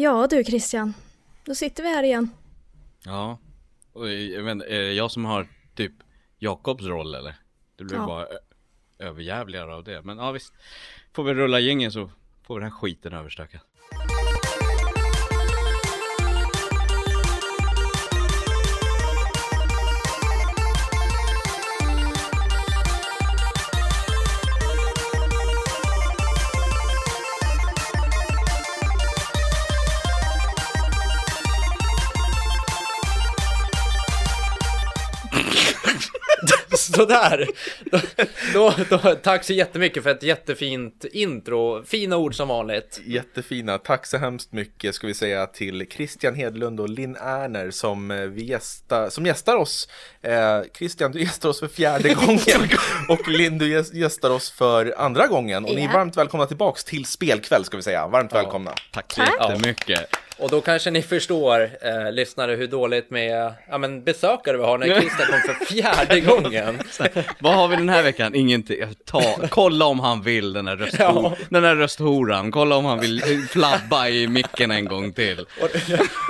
Ja du Christian, då sitter vi här igen. Ja, och jag vet, inte, är det jag som har typ Jakobs roll eller? Det blir Ja. bara ö- överjävligare av det. Men ja visst, får vi rulla gängen så får vi den här skiten överstökad. Sådär! Då, då, då, tack så jättemycket för ett jättefint intro. Fina ord som vanligt. Jättefina. Tack så hemskt mycket ska vi säga till Christian Hedlund och Linn Erner som, eh, vi gästa, som gästar oss. Eh, Christian, du gästar oss för fjärde gången och Linn, du gäst- gästar oss för andra gången. Och ni är Ja. varmt välkomna tillbaks till spelkväll ska vi säga. Varmt välkomna. Tack så jättemycket. Och då kanske ni förstår, eh, lyssnare, hur dåligt med ja, men besökare vi har när Christian kom för fjärde gången. Vad har vi den här veckan? Ingenting. Ta, kolla om han vill den här, rösthor, Ja. den här rösthoran. Kolla om han vill flabba i micken en gång till. Och,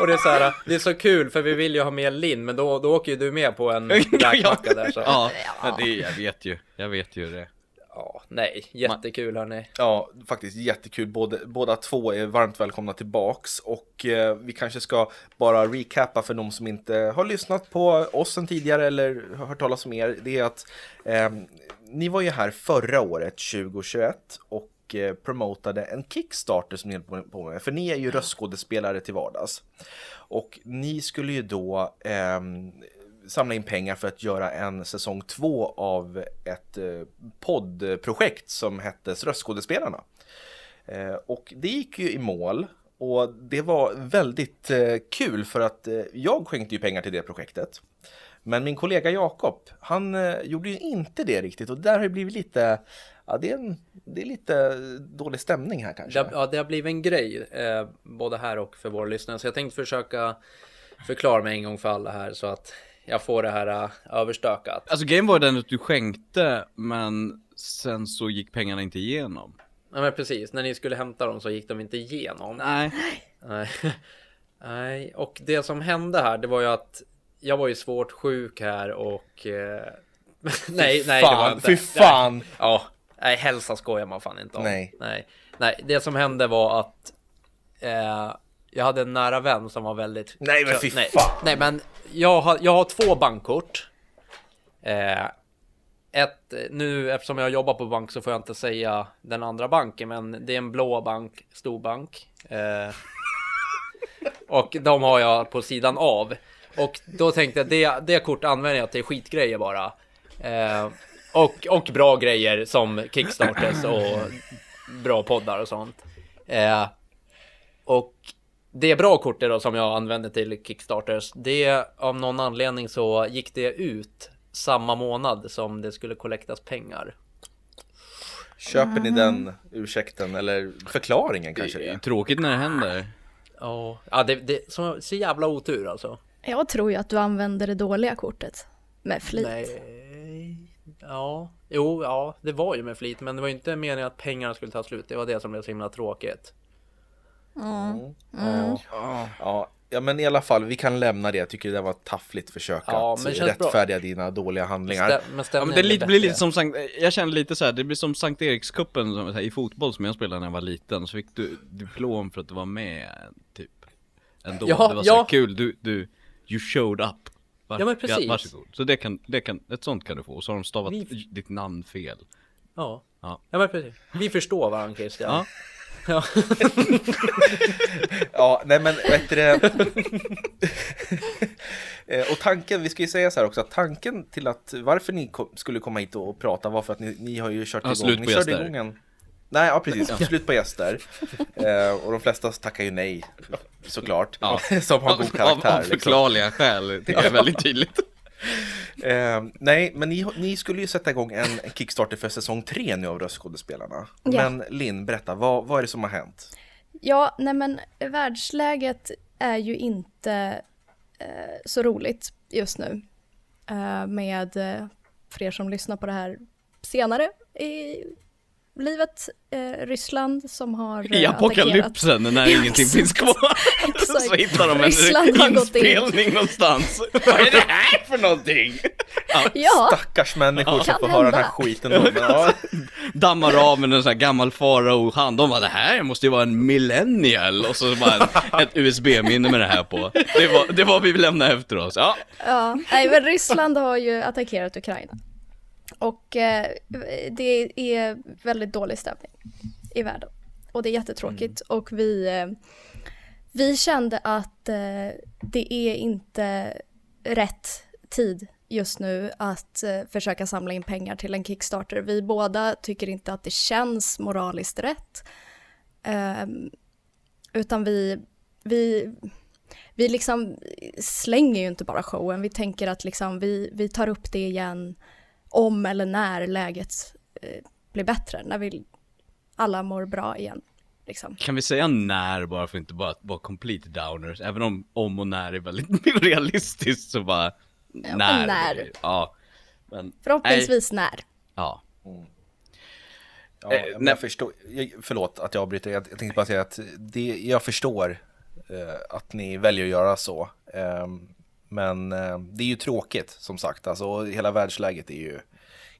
och det är så här, det är så kul för vi vill ju ha med Linn, men då, då åker ju du med på en räkmacka där så. Ja, ja. Det, jag vet ju. Jag vet ju det. Ja, nej, jättekul hörni. Ja, faktiskt jättekul. Både, båda två är varmt välkomna tillbaks och eh, vi kanske ska bara recappa för de som inte har lyssnat på oss sen tidigare eller har hört talas om er. Det är att eh, ni var ju här förra året, 2021 och eh, promotade en Kickstarter som ni höll på- med. För ni är ju röstskådespelare till vardags. Och ni skulle ju då ehm, samla in pengar för att göra en säsong två av ett eh, poddprojekt som hette Röstskådespelarna. Eh, och det gick ju i mål och det var väldigt eh, kul för att jag skänkte ju pengar till det projektet. Men min kollega Jakob, han gjorde ju inte det riktigt och där har det blivit lite, ja det är, en, det är lite dålig stämning här kanske. ja, det har blivit en grej, eh, både här och för våra lyssnare. Så jag tänkte försöka förklara mig en gång för alla här så att jag får det här eh, överstökat. Alltså grejen var den att du skänkte, men sen så gick pengarna inte igenom. Ja, men precis. När ni skulle hämta dem så gick de inte igenom. Nej. Nej. Nej, och det som hände här, det var ju att jag var ju svårt sjuk här och... Eh, nej, nej, det var fan, inte. fy fan! Ja, nej, hälsa skojar man fan inte om. Nej. nej, nej. Det som hände var att eh, jag hade en nära vän som var väldigt... Nej, men fy nej, fan. Nej, men jag har, jag har två bankkort. Eh, ett, nu eftersom jag jobbar på bank så får jag inte säga den andra banken, men det är en blå bank, stor bank. Eh, och de har jag på sidan av. Och då tänkte jag, det, det kort använder jag till skitgrejer bara. Eh, och, och bra grejer som Kickstarters och bra poddar och sånt. Eh, och det bra kortet då som jag använde till Kickstarters, det av någon anledning så gick det ut samma månad som det skulle kollektas pengar. Köper ni den ursäkten eller förklaringen kanske det är tråkigt när det händer. Ja, ja det, det så, så jävla otur alltså. Jag tror ju att du använder det dåliga kortet. Med flit. Nej. Ja, jo, ja, det var ju med flit, men det var ju inte meningen att pengarna skulle ta slut. Det var det som blev så himla tråkigt. Ja. Ja, ja, men i alla fall, vi kan lämna det. Jag tycker det var ett taffligt försök Ja, att känns bra. rättfärdiga dina dåliga handlingar. Stä, men Ja, men det lite, blir lite som Sankt, jag känner lite så här, det blir som Sankt Erikskuppen som, här, i fotboll som jag spelade när jag var liten, så fick du diplom för att du var med, typ. Ändå, Ja, det var så ja. kul, du, du, you showed up. Var, Ja, men precis. varsågod. Så det kan, det kan, ett sånt kan du få, och så har de stavat Vi- ditt namn fel. Ja. Ja. ja, men precis. Vi förstår varandra Christian. Ja. Ja. Ja, nej men vet du det? Eh, Och tanken, vi ska ju säga så här också, att tanken till att varför ni ko- skulle komma hit och prata var för att ni, ni har ju kört Ja, igång, slut ni på körde gäster. igång en Nej, ja precis, slut på gäster. Eh, och de flesta tackar ju nej, såklart. Ja. Som har god karaktär. av, av liksom. förklarliga skäl, det är väldigt tydligt. Eh, nej, men ni, ni skulle ju sätta igång en, Kickstarter för säsong tre nu av Röstskådespelarna. Ja. Men Linn, berätta, vad, vad är det som har hänt? Ja, nej men världsläget är ju inte eh, så roligt just nu. Eh, med, eh, för er som lyssnar på det här senare i livet eh, Ryssland som har I eh, apokalypsen när Ja, ingenting finns kvar så hittar de Ryssland en in. inspelning någonstans. Vad är det här för någonting? Ja, Stackars människor som Kan får höra den här skiten då. Men, ja, Dammar av med en sån här gammal farao-hand. De bara, det här måste ju vara en millennial. Och så bara en, ett USB-minne med det här på. Det var, det var vi lämnade efter oss. Ja, ja. Nej, men Ryssland har ju attackerat Ukraina. Och eh, det är väldigt dålig stämning i världen. Och det är jättetråkigt. Och vi, eh, vi kände att eh, det är inte rätt tid just nu att försöka samla in pengar till en Kickstarter. Vi båda tycker inte att det känns moraliskt rätt. Ehm, utan vi, vi, vi liksom slänger ju inte bara showen. Vi tänker att liksom vi, vi tar upp det igen om eller när läget eh, blir bättre. När vi alla mår bra igen. Liksom. kan vi säga när bara för att inte bara vara complete downers? Även om om och när är väldigt realistiskt så bara men när. när. Ja. Men, Förhoppningsvis när. ja. ja, Eh, nej. jag förstår, jag, förlåt att jag avbryter, jag, jag tänkte bara säga att det, jag förstår eh, att ni väljer att göra så. Ehm, men eh, det är ju tråkigt som sagt, alltså hela världsläget är ju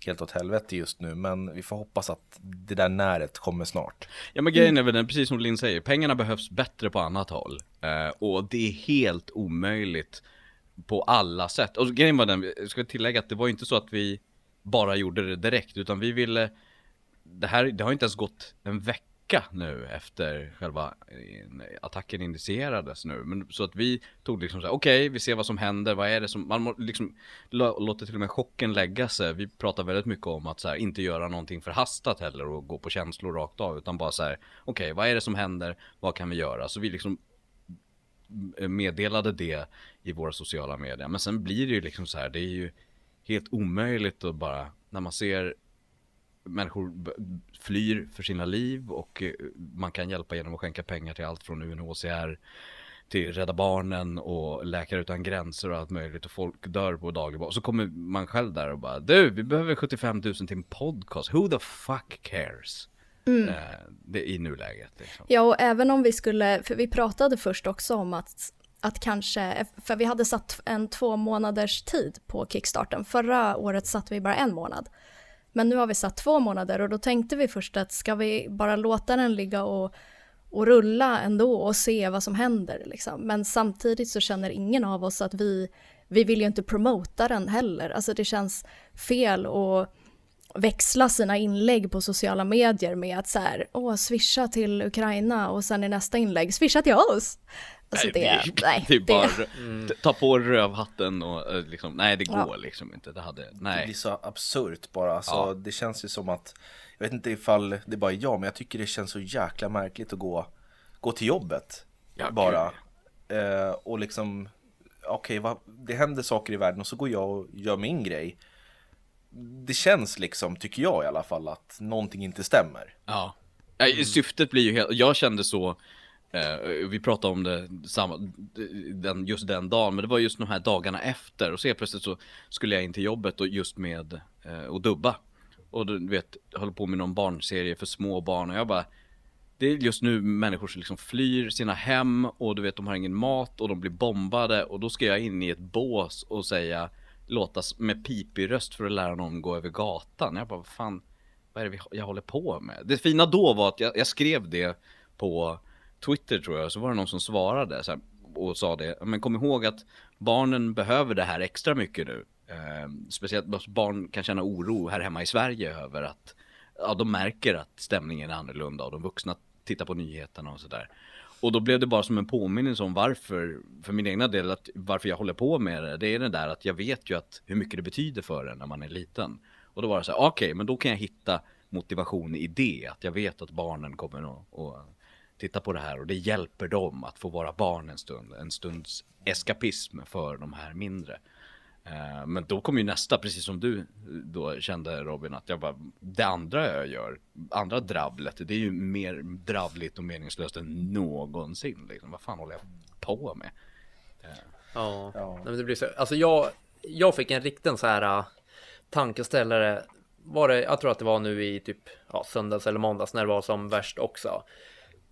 helt åt helvete just nu. Men vi får hoppas att det där näret kommer snart. Ja men grejen är väl den, precis som Linn säger, pengarna behövs bättre på annat håll. Eh, och det är helt omöjligt på alla sätt. Och grejen var den, jag ska tillägga att det var inte så att vi bara gjorde det direkt, utan vi ville Det här, det har inte ens gått en vecka nu efter själva eh, attacken initierades nu. Men så att vi tog liksom så här, okej, vi ser vad som händer, vad är det som, man må, liksom låter till och med chocken lägga sig. Vi pratar väldigt mycket om att så här, inte göra någonting förhastat heller och gå på känslor rakt av, utan bara så här, okej, vad är det som händer, vad kan vi göra? Så vi liksom eh, meddelade det i våra sociala medier. Men sen blir det ju liksom så här, det är ju helt omöjligt att bara, när man ser människor flyr för sina liv och eh, man kan hjälpa genom att skänka pengar till allt från UNHCR till Rädda Barnen och Läkare Utan Gränser och allt möjligt och folk dör på daglig basis. Så kommer man själv där och bara Du, vi behöver 75 000 till en podcast. Who the fuck cares? Eh, det, I nuläget liksom. Ja, och även om vi skulle, för vi pratade först också om att, att kanske, för vi hade satt en två månaders tid på kickstarten. Förra året satte vi bara en månad. Men nu har vi satt två månader och då tänkte vi först att ska vi bara låta den ligga och, och rulla ändå och se vad som händer liksom. Men samtidigt så känner ingen av oss att vi, vi vill ju inte promota den heller. Alltså det känns fel att växla sina inlägg på sociala medier med att så här, åh, swisha till Ukraina och sen i nästa inlägg, swisha till oss. Alltså det, nej, det är bara det, ta på rövhatten och eh, liksom, nej det Ja. går liksom inte. Det hade, Det blir nej. så absurt bara. Alltså, Ja. Det känns ju som att, jag vet inte ifall det är bara jag, men jag tycker det känns så jäkla märkligt att gå, gå till jobbet. Ja, bara. Eh, och liksom, okej, vad- det händer saker i världen och så går jag och gör min grej. Det känns liksom, tycker jag i alla fall, att någonting inte stämmer. Ja. Nej, syftet blir ju helt, jag kände så eh, Vi pratade om det samma, den, just den dagen, men det var just de här dagarna efter och så helt plötsligt så skulle jag in till jobbet och just med eh, och dubba Och du vet, håller på med någon barnserie för små barn och jag bara Det är just nu människor som liksom flyr sina hem och du vet de har ingen mat och de blir bombade och då ska jag in i ett bås och säga Låta med pipig röst för att lära någon gå över gatan. Jag bara, vad fan vad är det jag håller på med? Det fina då var att jag, jag skrev det på Twitter tror jag, så var det någon som svarade så här, och sa det, men kom ihåg att barnen behöver det här extra mycket nu. Eh, speciellt barn kan känna oro här hemma i Sverige över att ja, de märker att stämningen är annorlunda och de vuxna tittar på nyheterna och sådär. Och då blev det bara som en påminnelse om varför, för min egna del, att varför jag håller på med det. Det är det där att jag vet ju att hur mycket det betyder för en när man är liten. Och då var det så här, okej, men då kan jag hitta motivation i det. Att jag vet att barnen kommer att, att titta på det här och det hjälper dem att få vara barn en stund. En stunds eskapism för de här mindre. Eh, Men då kom ju nästa, precis som du då kände Robin, att jag bara, det andra jag gör, andra drabblet, det är ju mer dravligt och meningslöst än någonsin. Liksom. Vad fan håller jag på med? Ja, Ja. Nej, men det blir så. Alltså jag, jag fick en riktig så här tankeställare var det, jag tror att det var nu i typ ja, söndags eller måndags när det var som värst också.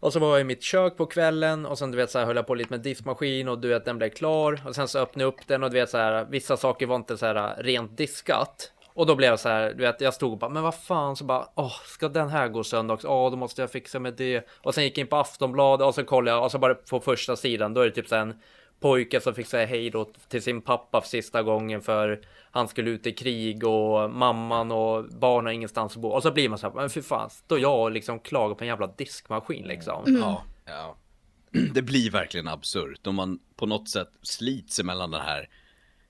Och så var jag i mitt kök på kvällen och sen du vet så här höll jag på lite med diskmaskin och du vet den blev klar och sen så öppnade jag upp den och du vet så här vissa saker var inte så här rent diskat. Och då blev jag så här, du vet, jag stod och bara, men vad fan, så bara, åh, ska den här gå sönder också? Åh, då måste jag fixa med det. Och sen gick jag in på Aftonbladet och så kollade jag, och så bara på första sidan, då är det typ så här en pojke som fick säga hej då till sin pappa för sista gången för han skulle ut i krig och mamman och barnen har ingenstans att bo. Och så blir man så här, men för fan, står jag och liksom klagar på en jävla diskmaskin liksom. Ja, ja. Det blir verkligen absurt om man på något sätt slits emellan den här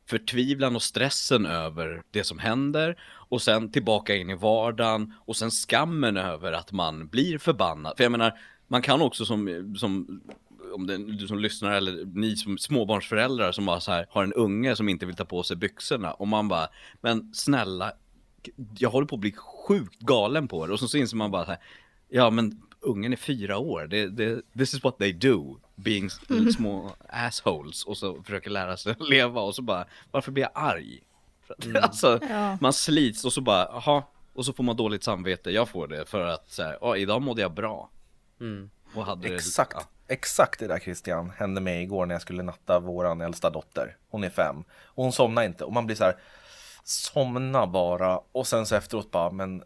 förtvivlan och stressen över det som händer och sen tillbaka in i vardagen och sen skammen över att man blir förbannad. För jag menar, man kan också som, som om det, du som lyssnar eller ni som småbarnsföräldrar som bara så här har en unge som inte vill ta på sig byxorna. Och man bara, men snälla, jag håller på att bli sjukt galen på det och så, så inser man bara så här, ja men ungen är fyra år, det, det, this is what they do, being s- små assholes. Och så försöker lära sig att leva. Och så bara, varför blir jag arg? Att, alltså, Ja. man slits och så bara, jaha, och så får man dåligt samvete, jag får det för att så här, "Ja, idag mådde jag bra. Mm. Exakt, Ja. exakt det där Christian hände mig igår när jag skulle natta våran äldsta dotter. Hon är fem och hon somnar inte och man blir så här somna bara och sen så efteråt bara men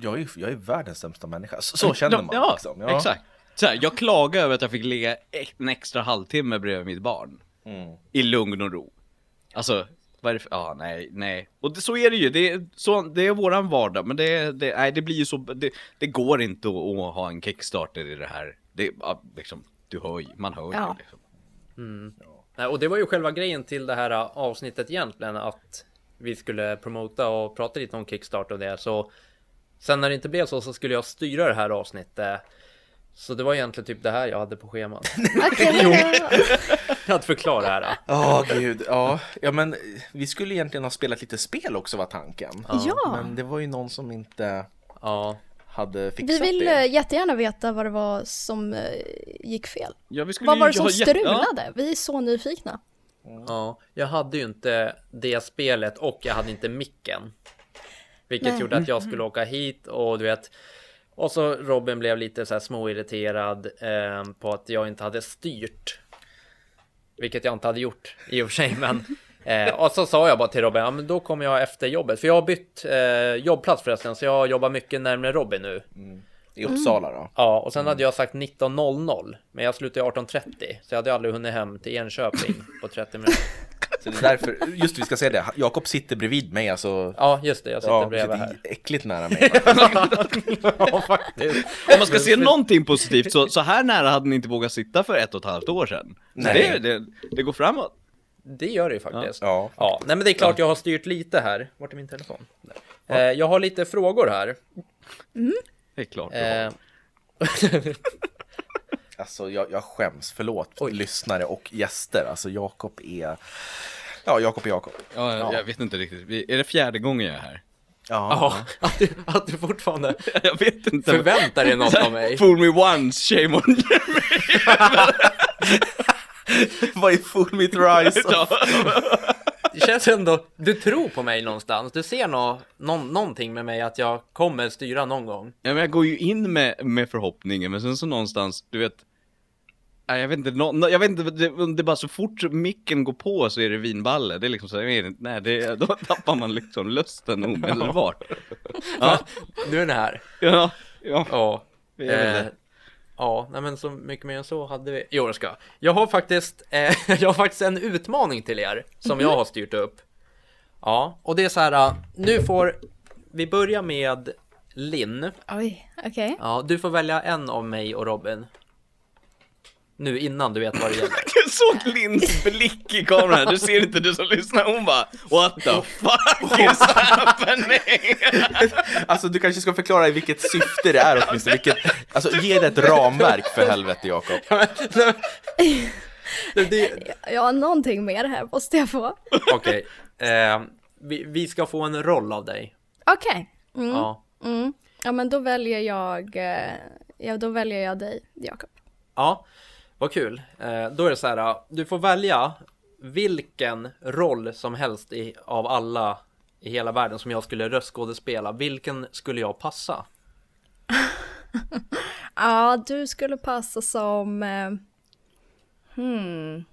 jag är, jag är världens sämsta människa. Så, så känner man ja, liksom. Ja. exakt. Så här, jag klagar över att jag fick ligga en extra halvtimme bredvid mitt barn. Mm. I lugn och ro. Alltså, vad är det för, ja nej, nej. Och det, så är det ju, det är, så, det är våran vardag, men det, det, nej, det blir ju så, det, det går inte att, att ha en kickstarter i det här. Det, ja, liksom, du hör ju, man hör Ja. ju liksom. Nej, och det var ju själva grejen till det här uh, avsnittet egentligen att vi skulle promota och prata lite om Kickstart och det så sen när det inte blev så så skulle jag styra det här avsnittet så det var egentligen typ det här jag hade på schemat. Jag att förklara det här. Ja, gud. Ja. ja, men vi skulle egentligen ha spelat lite spel också var tanken. ja. Men det var ju någon som inte Ja, hade fixat Vi vill det. eh, jättegärna veta vad det var som eh, gick fel. Ja, vi skulle Vad var det som strulade? Vi är så nyfikna. ja, jag hade ju inte det spelet och jag hade inte micken. Vilket Nej. gjorde att jag skulle åka hit och du vet och så Robin blev lite så här småirriterad eh, på att jag inte hade styrt. Vilket jag inte hade gjort i och för sig, men eh, och så sa jag bara till Robin, ja men då kommer jag efter jobbet, för jag har bytt eh, jobbplats förresten, så jag jobbar mycket närmare Robin nu. I Uppsala då. Ja, och sen hade jag sagt 19.00, men jag slutade 18.30, så jag hade aldrig hunnit hem till Enköping på 30 minuter. Så det är därför, just vi ska säga det, Jakob sitter bredvid mig alltså. Ja, just det, jag sitter Ja, bredvid sitter här. äckligt nära mig. Ja, faktiskt. Om man ska se någonting positivt, så, så här nära hade ni inte vågat sitta för ett och ett halvt år sedan. Så Nej. Det, det, det går framåt. Det gör det ju faktiskt. Ja. Ja, nej men det är klart jag har styrt lite här. Vart är min telefon? Eh, jag har lite frågor här. Det är klart. Eh, Alltså jag, jag skäms, förlåt Oj. lyssnare och gäster. Alltså Jakob är, ja Jakob är Jakob. Ja, jag, jag vet inte riktigt. Vi- Är det fjärde gången jag är här? Ja. ja, att du, att du fortfarande Jag vet inte. förväntar dig något av mig. Fool me once, shame on you. Vad är Fool Me Rise? Det känns ändå, du tror på mig någonstans. Du ser nå, någon, någonting med mig att jag kommer styra någon gång. Ja, men jag går ju in med, med förhoppningen, men sen så någonstans, du vet Nej, jag vet inte, nå, nå- jag vet inte, det, det är bara så fort micken går på så är det vinballe. Det är liksom så, jag vet inte, nej, det, då tappar man liksom lusten omedelbart. Ja, Nu är den här. ja, ja. Ja. Eh. Ja, nej men så mycket mer än så hade vi. Jo, det ska. Jag har faktiskt, eh, jag har faktiskt en utmaning till er som jag har styrt upp. Ja, och det är så här. eh, Nu får vi börja med Linn. Oj, okej. Ja, du får välja en av mig och Robin. Nu innan du vet vad det gäller. Jag såg Linns blick i kameran, du ser inte du som lyssnar, hon bara What the fuck is happening? Alltså du kanske ska förklara i vilket syfte det är åtminstone. Vilket, alltså ge det ett ramverk för helvete Jakob. Det- det- Ja, någonting mer här måste jag få. Okej, eh, vi, vi ska få en roll av dig. Okej. Mm. Ja. Mm. Ja, men då väljer jag, eh, ja då väljer jag dig, Jakob. Ja, vad kul. Eh, då är det så här, du får välja vilken roll som helst i, av alla i hela världen som jag skulle röstskådespela, vilken skulle jag passa? Ja, du skulle passa som... Eh, hmm.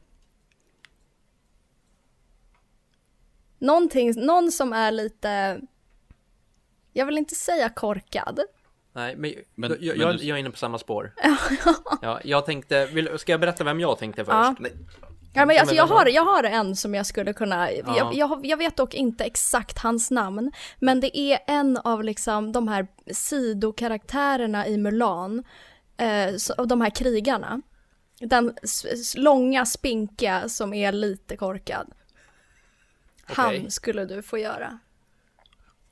Någonting, någon som är lite... Jag vill inte säga korkad. Nej, men, Men- jag, men jag, du- jag är inne på samma spår. ja, jag tänkte, vill, ska jag berätta vem jag tänkte först? Ja. Nej. Ja, men alltså, jag, har, jag har en som jag skulle kunna, jag, jag, har- jag vet dock inte exakt hans namn, men det är en av liksom de här sidokaraktärerna i Mulan, eh, så- de här krigarna. Den långa spinkiga som är lite korkad. Okej. Han skulle du få göra.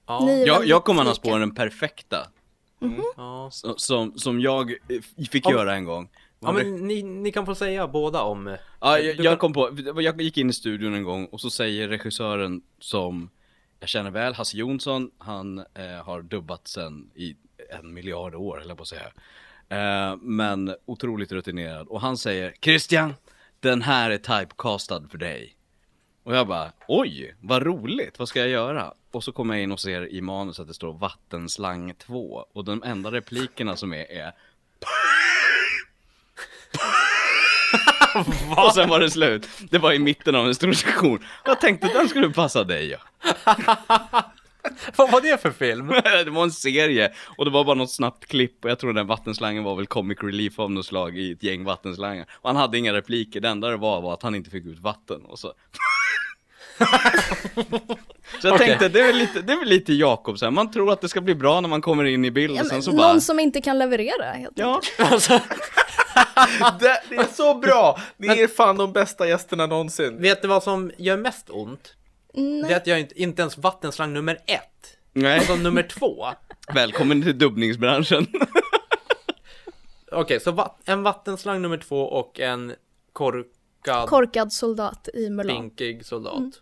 Ja, Ni är Jag, jag kommer annars på den perfekta. Ja. så- Som, som jag eh, fick Om- göra en gång. ja men ni, ni kan få säga båda om... Ja, Du jag, jag kom på, jag gick in i studion en gång och så säger regissören som jag känner väl, Hasse Jonsson, han eh, har dubbat sen i en miljard år, eller på att säga. Eh, men otroligt rutinerad. Och han säger, Christian, den här är typecastad för dig. Och jag bara, oj, vad roligt, vad ska jag göra? Och så kommer jag in och ser i manus att det står vattenslang 2. Och de enda replikerna som är, är Och sen var det slut. Det var i mitten av en stor sektion. Jag tänkte den skulle passa dig ja. Vad var det för film? Det var en serie och det var bara något snabbt klipp och jag tror den vattenslangen var väl comic relief av något slag i ett gäng vattenslangar. Och han hade inga repliker, det enda det var var att han inte fick ut vatten och så. Så jag Okej. tänkte, det är väl lite, det är väl lite Jakob så här. man tror att det ska bli bra när man kommer in i bild Ja, och sen så någon bara... som inte kan leverera helt Ja, alltså, Det, det är så bra! Ni är fan de bästa gästerna någonsin. vet du vad som gör mest ont? Det är att jag inte, inte ens vattenslang nummer ett. nej. Alltså nummer två. Välkommen till dubbningsbranschen. Okej, så va- en vattenslang nummer två och en korkad, Korkad soldat i Mulan. pinkig soldat.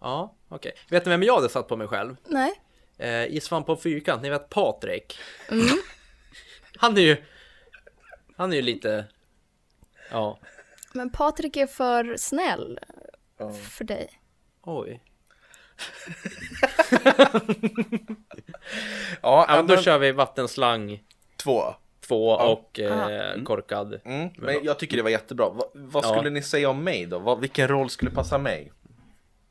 Ja, okej. Vet ni vem jag hade satt på mig själv? Nej. Eh, I Svamp på fyrkant, ni vet Patrik. Han är ju... Han är ju lite... Ja, Men Patrik är för snäll för dig. oj. Ja, Ja, men då men, kör vi vattenslang två. Två och eh, korkad. Mm, men jag tycker det var jättebra. Va, vad Ja. skulle ni säga om mig då? Vad, vilken roll skulle passa mig?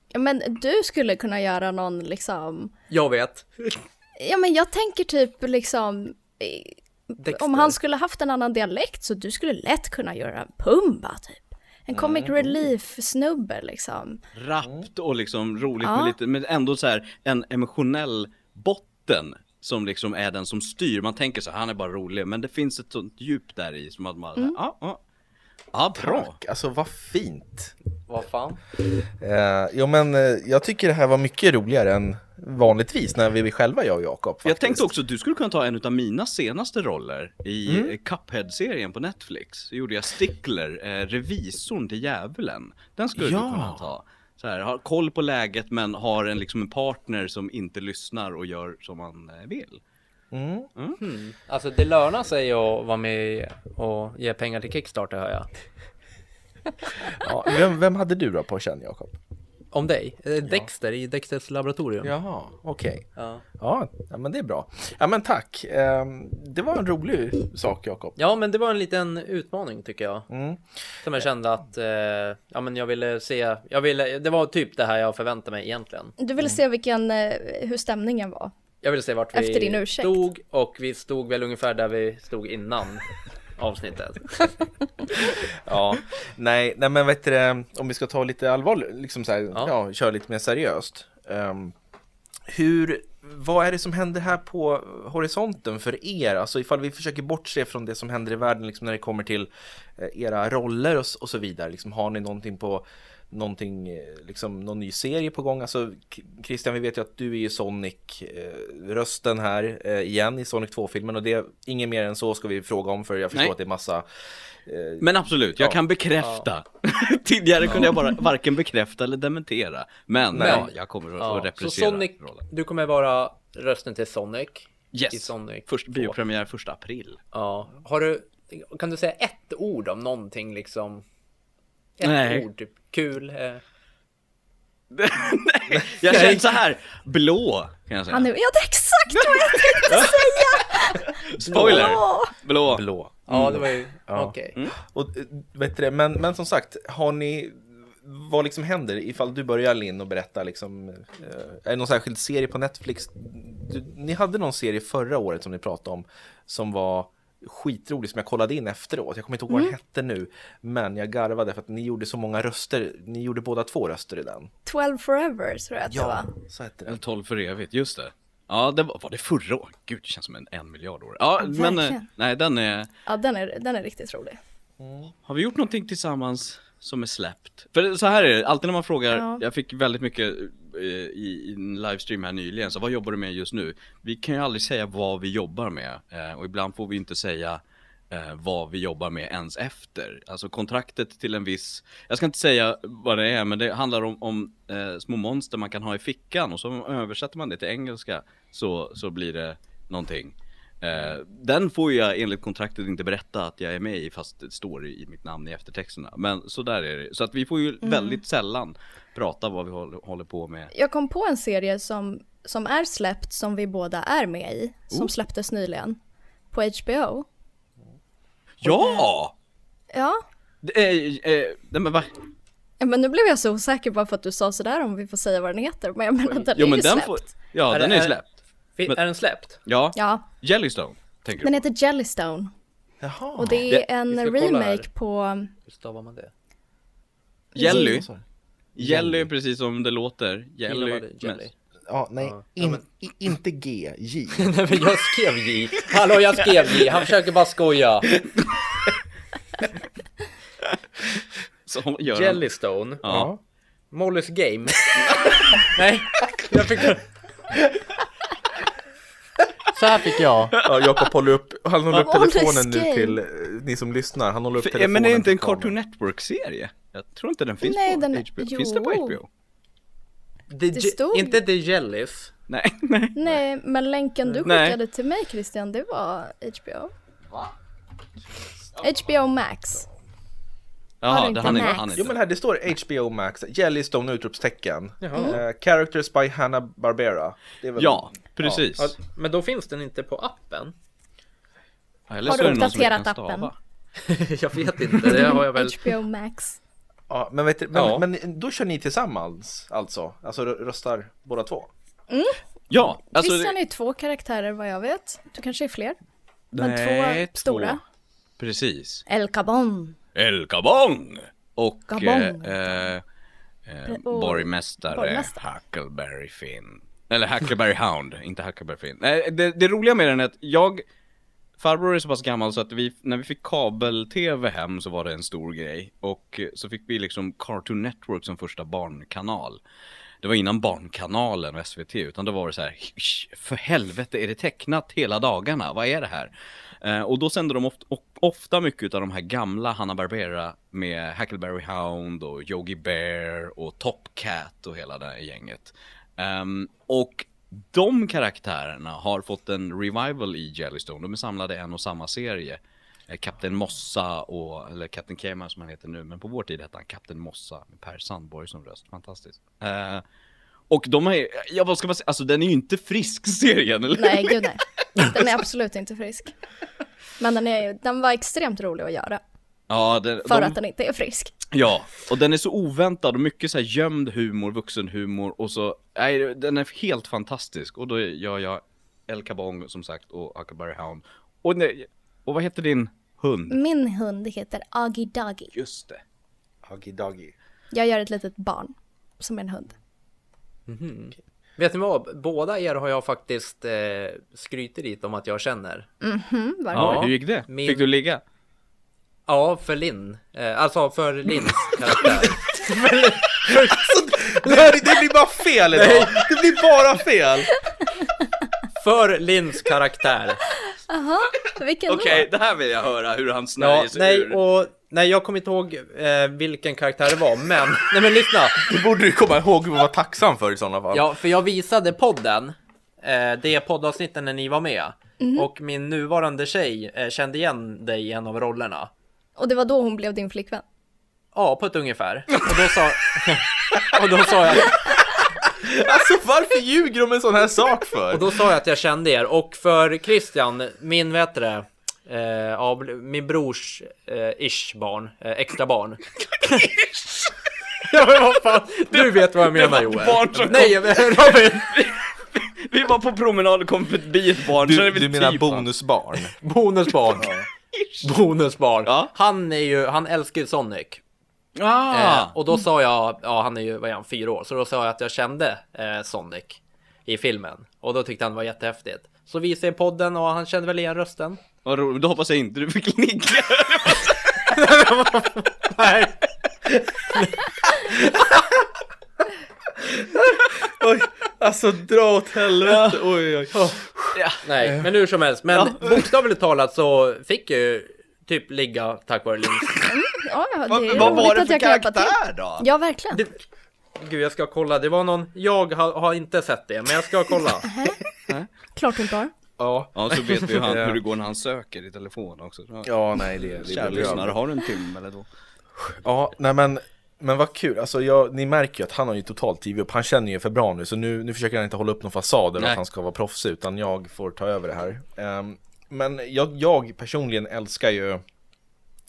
Ja, men du skulle kunna göra någon liksom, Jag vet. ja men jag tänker typ liksom, Dexter. om han skulle haft en annan dialekt så du skulle lätt kunna göra en Pumba typ. En comic relief snubbe liksom. rappt och liksom roligt Ja. med lite, men ändå så här en emotionell botten som liksom är den som styr. Man tänker så här, han är bara rolig, men det finns ett sånt djup där i som att man, ja, ja, ja, bra. Tack, alltså vad fint. Vad fan? Eh, jo men eh, jag tycker det här var mycket roligare än vanligtvis när vi själva, jag och Jakob. Jag tänkte också att du skulle kunna ta en av mina senaste roller i mm. Cuphead-serien på Netflix. Så gjorde jag Stickler, eh, revisorn till djävulen. Den skulle Ja. du kunna ta. Så här, har koll på läget men har en, liksom en partner som inte lyssnar och gör som man eh, vill. Alltså det lönar sig att vara med och ge pengar till Kickstarter hör jag. Ja, vem, vem hade du då på känn, Jakob? Om dig? Eh, Dexter i Dexters laboratorium. Jaha, okej. Ja. Ja, ja, men det är bra. Ja, men tack. Ehm, det var en rolig sak, Jakob. Ja, men det var en liten utmaning tycker jag. Mm. Som jag kände att, eh, ja men jag ville se, jag ville, det var typ det här jag förväntade mig egentligen. Du ville se vilken, eh, hur stämningen var. Jag ville se vart vi Efter din ursäkt. stod och vi stod väl ungefär där vi stod innan avsnittet. Ja, nej, nej men vet du, om vi ska ta lite allvarligt, liksom så här, ja. Ja. köra lite mer seriöst. Ehm, hur, vad är det som händer här på horisonten för er? Alltså ifall vi försöker bortse från det som händer i världen liksom när det kommer till eh, era roller och, och så vidare. Liksom, har ni någonting på någonting, eh, liksom någon ny serie på gång? Alltså Christian, vi vet ju att du är ju Sonic-rösten här eh, igen i Sonic 2-filmen och det, är inget mer än så ska vi fråga om för jag förstår Nej. att det är massa Men absolut, jag Ja. kan bekräfta. Tidigare kunde jag bara varken bekräfta eller dementera. Men, Nej. ja, jag kommer att, Ja, att så Sonic, rollen. du kommer vara rösten till Sonic. I Yes, Sonic Först, 2. biopremiär första april. Ja. Har du, kan du säga ett ord om någonting liksom? Ett Nej. ord, typ kul. Eh. Nej, jag känner så här. blå kan jag säga. Han är, ja, det är exakt vad jag tänkte säga! Spoiler! Blå. Blå. Ja, det var ju, Ja. okej. Och, eh, vet du, det, men, men som sagt, har ni, vad liksom händer ifall du börjar Linn och berätta liksom, eh, är det någon särskild serie på Netflix? Du, ni hade någon serie förra året som ni pratade om som var skitrolig som jag kollade in efteråt. Jag kommer inte ihåg vad den hette nu, men jag garvade för att ni gjorde så många röster. Ni gjorde båda två röster i den. 12 forever tror jag att det var. så hette En den. 12 för evigt, just det. Ja, det var, var det förra året? Gud, det känns som en, en miljard år. Ja, Ja, men eh, nej, den är... Ja, den är, den är riktigt rolig. Har vi gjort någonting tillsammans som är släppt? För så här är det, alltid när man frågar, Ja. jag fick väldigt mycket Eh, i, i en livestream här nyligen, så vad jobbar du med just nu? Vi kan ju aldrig säga vad vi jobbar med, eh, och ibland får vi inte säga eh, vad vi jobbar med ens efter. Alltså kontraktet till en viss, jag ska inte säga vad det är, men det handlar om, om eh, små monster man kan ha i fickan och så översätter man det till engelska så, så blir det någonting. Eh, den får jag enligt kontraktet inte berätta att jag är med i fast det står i, mitt namn i eftertexterna. Men så där är det. Så att vi får ju väldigt sällan prata vad vi håller, på med. Jag kom på en serie som, som är släppt som vi båda är med i. Som Oh. släpptes nyligen. På HBO. Ja! Ja. Det eh, nej men va? Men nu blev jag så osäker bara för att du sa sådär om vi får säga vad den heter. Men jag menar den Jo är men ju den släppt. får, ja Är den är- släppt. Men- Är den släppt? Ja, Ja, Jellystone tänker den du heter Jellystone. Jaha. Och det är Det- en remake på... Hur stavar man det? Jelly, Jelly. Precis som det låter. Jelly. Jelly. Jelly. Ja, nej, Ja, in, men- i, inte G, J. Nej men jag skrev J. Hallå jag skrev J, han försöker bara skoja. Så gör han. Jellystone. Ja. Mollys Game. Nej, jag fick... Så här fick jag. Ja, Jakob håller upp, han håller upp telefonen nu till eh, ni som lyssnar. Han håller upp För, telefonen men är det inte en. Cartoon Network-serie? Jag tror inte den finns Nej, på den- HBO. Finns den på jo. HBO? The Det stod- Inte The Jellys. Nej, nej. Nej, men länken du Nej. skickade till mig Christian, det var HBO. HBO Max. Jaha, det han är, han är Jo men här, det står HBO Max, Jellystone utropstecken. Jaha. Eh, characters by Hanna Barbera. Det är väl... Ja, precis. Ja, men då finns den inte på appen. Eller Har du uppdaterat appen? jag vet inte, det har jag väl. HBO Max. Ja, men, vet du, men, Ja. men då kör ni tillsammans alltså? Alltså rö- röstar båda två? Ja, alltså... Christian det- är ju två karaktärer vad jag vet. Du kanske är fler? Men Nej, två stora. Precis. El Cabon. El Gabong! Och Gabong. eh, eh, och- borgmästare, borgmästare. Huckleberry Finn. Eller Huckleberry Hound, inte Huckleberry Finn. Nej, det, det roliga med den är att jag, farbror är så pass gammal så att vi, när vi fick kabel-tv hem så var det en stor grej. Och så fick vi liksom Cartoon Network som första barnkanal. Det var innan Barnkanalen och SVT, utan då var det så här, för helvete är det tecknat hela dagarna, vad är det här? Eh, och då sände de ofta, ofta mycket av de här gamla Hanna-Barbera med Huckleberry Hound och Yogi Bear och Top Cat och hela det här gänget. Ehm, och de karaktärerna har fått en revival i Jellystone, de är samlade i en och samma serie. Eh, Kapten Mossa och, eller Kapten Kema som han heter nu, men på vår tid hette han Kapten Mossa med Per Sandborg som röst, fantastiskt. Uh, och de är, ja vad ska man säga, alltså den är ju inte frisk serien eller? Nej, gud nej. Den är absolut inte frisk. Men den, är, den var extremt rolig att göra. Ja, den, För de, att den inte är frisk. ja, och den är så oväntad och mycket så här gömd humor, vuxenhumor och så, nej den är helt fantastisk. Och då gör jag El Cabong som sagt och Huckleberry Hound. Och, nej, och vad heter din hund? Min hund heter Agi Dagi. Just det. Huggy Duggy. Jag gör ett litet barn som är en hund. Vet ni vad? Båda er har jag faktiskt eh, skrytit om att jag känner. Mm, varför? Ja, Ja, hur gick det? min- Fick du ligga? Ja, för Linn. Eh, alltså för Linns karaktär. Det, här- det blir bara fel idag! Det blir bara fel! för Linns karaktär. Jaha, vilken Okej, då? det här vill jag höra hur han snärjer Ja, sig nej, ur. och nej, jag kommer inte ihåg eh, vilken karaktär det var, men nej, men lyssna. Det borde du komma ihåg och vara tacksam för i sådana fall. Ja, för jag visade podden, eh, det poddavsnitten när ni var med. Och min nuvarande tjej eh, kände igen dig i en av rollerna. Och det var då hon blev din flickvän? Ja, på ett ungefär. Och då sa... Och då sa jag, Alltså varför ljuger de en sån här sak och för? då sa jag att jag kände er. Och för Christian, min, heter det? Eh, ja, min brors eh, ish barn, eh, extra barn. ja men vad fan, du vet vad jag menar Joel. barn som Nej men Robin, Vi var på promenad och kom förbi ett barn, Du, du menar typ- bonusbarn? bonusbarn. Bonusbarn. Ja. Han är ju, han älskar ju Sonic. Ah! Eh, och då sa jag, ja han är ju, vad är han, fyra år. Så då sa jag att jag kände eh, Sonic i filmen. Och då tyckte han det var jättehäftigt. Så visade jag podden och han kände väl igen rösten. Vad roligt, då hoppas jag inte du fick ligga. Nej. Oj, alltså dra åt helvete, oj oj. Nej, men hur som helst. Men bokstavligt talat så fick jag ju typ ligga tack vare Links. Ja, ja, det Vad, är vad roligt var det att för jag kan hjälpa till. karaktär då? Ja, verkligen. Det... Gud, jag ska kolla. Det var någon, jag har, har inte sett det, men jag ska kolla. Klart du inte har. Ja, Ja, så vet vi hur, han, Ja. hur det går när han söker i telefon också. Ja. ja nej det, det Kära är lyssnare, har du en timme eller då? Ja, nej men, men vad kul. Alltså jag, ni märker ju att han har ju totalt givit upp. Han känner ju för bra nu, så nu, nu försöker han inte hålla upp någon fasad Nej. att han ska vara proffs, utan jag får ta över det här. Ehm, men jag, jag personligen älskar ju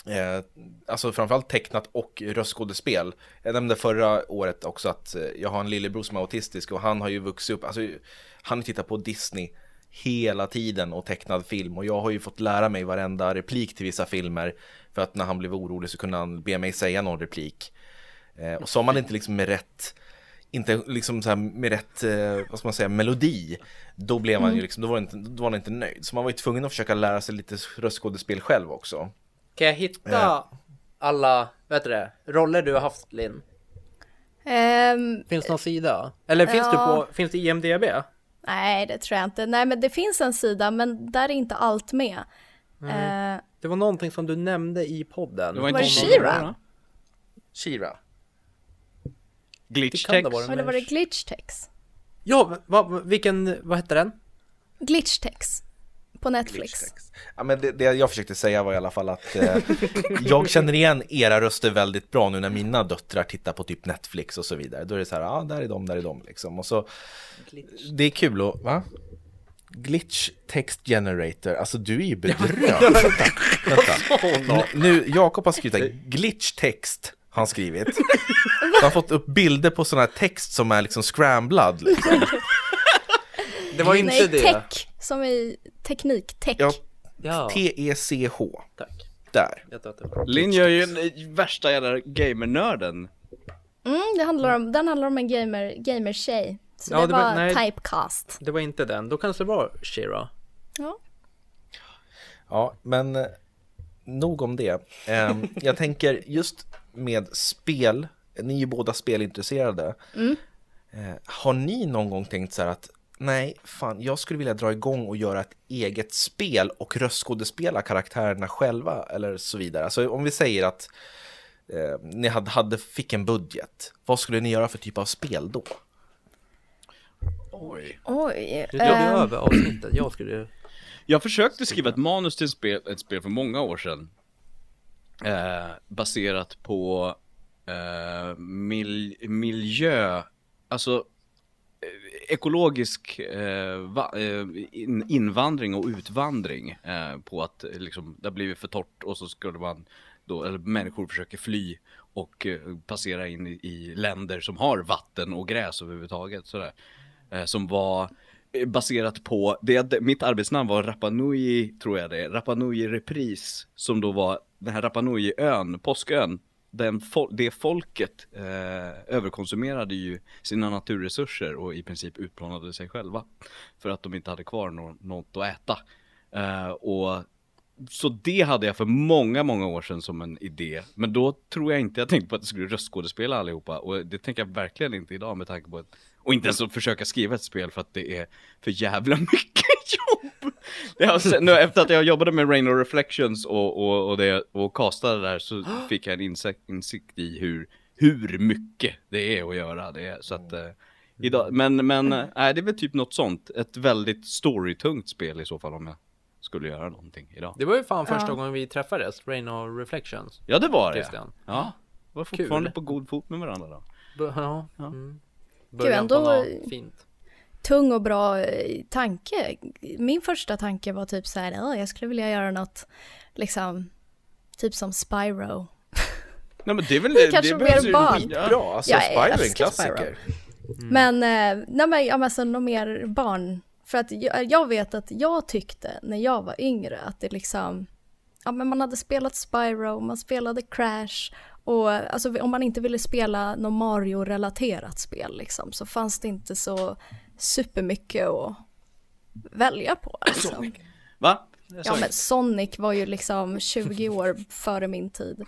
Eh, alltså framförallt tecknat och röstskådespel. Jag nämnde förra året också att eh, jag har en lillebror som är autistisk och han har ju vuxit upp, alltså han tittar på Disney hela tiden och tecknad film och jag har ju fått lära mig varenda replik till vissa filmer för att när han blev orolig så kunde han be mig säga någon replik. Eh, och sa man inte liksom med rätt inte liksom så här med rätt, eh, vad ska man säga, melodi Då blev man ju liksom, då var, inte, då var man inte nöjd Så man var ju tvungen att försöka lära sig lite röstskådespel själv också Kan jag hitta Ja. alla, vad heter det, roller du har haft Linn? Ehm, Finns det någon sida? Eller finns det Ja. på, finns det IMDB? nej, det tror jag inte. Nej, men det finns en sida, men där är inte allt med. Eh, Det var någonting som du nämnde i podden. Det Var det någon- She-Ra? Shira Glitch Vara. eller var det Glitchtex? Ja, va, vilken, vad hette den? Glitchtex. På Netflix. Ja, men det, det jag försökte säga var i alla fall att eh, jag känner igen era röster väldigt bra nu när mina döttrar tittar på typ Netflix och så vidare. Då är det så här, ja, där är de, där är de liksom. Och så, det är kul att, va? Glitch text generator, alltså du är ju bedrövd. Vänta, vänta. Nu, Jakob har skrivit glitch text han skrivit. Han har fått upp bilder på sån här text som är liksom scramblad. Liksom. Det var inte Nej, det. tech. Som i teknik. Tech. Ja, Ja, T-E-C-H, tack. där. Jag tror att det var. Linn gör ju den eh, värsta jävla gamernörden. Mm, det handlar om, den handlar om en gamer, gamer-tjej. Så Ja, det, det var- var nej. typecast. Det var inte den. Då kanske det var Shira. Ja. Ja, men eh, nog om det. Eh, jag tänker just med spel, ni är ju båda spelintresserade. Eh, har ni någon gång tänkt så här att nej, fan, jag skulle vilja dra igång och göra ett eget spel och röstskådespela karaktärerna själva eller så vidare. Alltså om vi säger att eh, ni hade, hade, fick en budget, vad skulle ni göra för typ av spel då? Oj. Oj. Du drog ehm, över avsnittet. Jag skulle... Jag försökte skriva ett manus till ett spel, ett spel för många år sedan. Eh, baserat på eh, mil, miljö, alltså eh, ekologisk eh, eh, in, invandring och utvandring eh, på att eh, liksom, det har blivit för torrt och så skulle man då, eller människor försöker fly och eh, passera in i, i länder som har vatten och gräs överhuvudtaget sådär. Eh, som var baserat på, det, mitt arbetsnamn var Rapanui, tror jag det är, Rapanui Repris, som då var den här Rapa Nui-ön, påskön, den det folket eh, överkonsumerade ju sina naturresurser och i princip utplånade sig själva. För att de inte hade kvar no något att äta. Eh, och så det hade jag för många, många år sedan som en idé. Men då tror jag inte jag tänkte på att jag skulle röstskådespela allihopa. Och det tänker jag verkligen inte idag med tanke på att och inte ens att försöka skriva ett spel för att det är för jävla mycket jobb. Det har, sen, nu, efter att jag jobbade med Rain of Reflections och, och, och, det, och castade där så fick jag en insikt, insikt i hur, hur mycket det är att göra. Det är, så att, eh, idag, men men nej, det är väl typ något sånt. Ett väldigt storytungt spel i så fall om jag skulle göra någonting idag. Det var ju fan första Ja. gången vi träffades. Rain of Reflections. Ja det var det. Christian. Ja, var fortfarande Kul. på god fot med varandra då. Bu- Ja. Ja. Mm. Gud, Början på ändå- något fint. Tung och bra eh, tanke. Min första tanke var typ så här, "Ja, jag skulle vilja göra något, liksom, typ som Spyro. Nej men det är väl Det är kanske behövs mer ju- barn. Ja. Bra, alltså Jag Spyro är en klassiker. Men, eh, nej men, ja, men alltså något mer barn. För att jag, jag vet att jag tyckte när jag var yngre att det liksom, ja men man hade spelat Spyro, man spelade Crash och alltså om man inte ville spela något Mario-relaterat spel liksom så fanns det inte så supermycket att välja på. Liksom. Va? Ja men Sonic var ju liksom 20 år före min tid.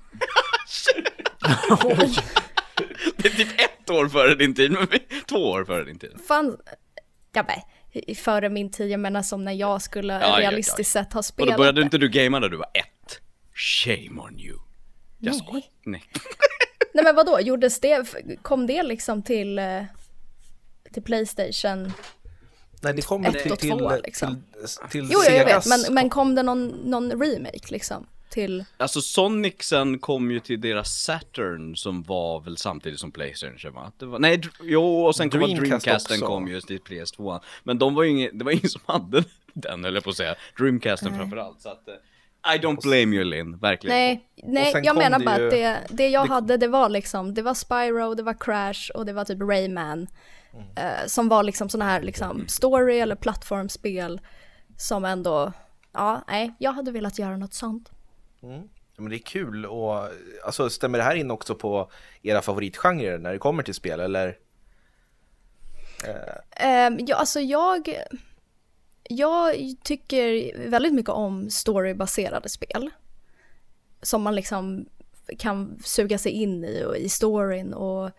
Det är typ ett år före din tid, men vi- två år före din tid. Fan, ja men före min tid, jag menar som när jag skulle ja, realistiskt sett ha Och spelat då började det. inte du gamea när du var ett. Shame on you. Jag Nej. Nej. Nej men vadå, gjordes det, kom det liksom till, eh, till Playstation? Nej, det kommer Ett till, och till, två, till, liksom. till, Jo, jag vet, men, men kom det någon, någon remake liksom? Till, Alltså Sonicsen kom ju till deras Saturn som var väl samtidigt som Playstation va? Det var, nej, dr- jo och sen kom Dreamcast Dreamcasten också. kom just till PS2 Men de var ju ingen, det var ingen som hade den eller på att säga Dreamcasten framförallt så att eh, I don't blame you Linn, verkligen nej, nej jag kom menar det bara ju- att det, det jag hade det var liksom, det var Spyro, det var Crash och det var typ Rayman. Eh, som var liksom sådana här liksom story eller plattformspel som ändå, ja nej, jag hade velat göra något sånt. Ja, men det är kul och alltså stämmer det här in också på era favoritgenrer när det kommer till spel eller? Um, ja, alltså jag, jag tycker väldigt mycket om storybaserade spel. Som man liksom kan suga sig in i och i storyn och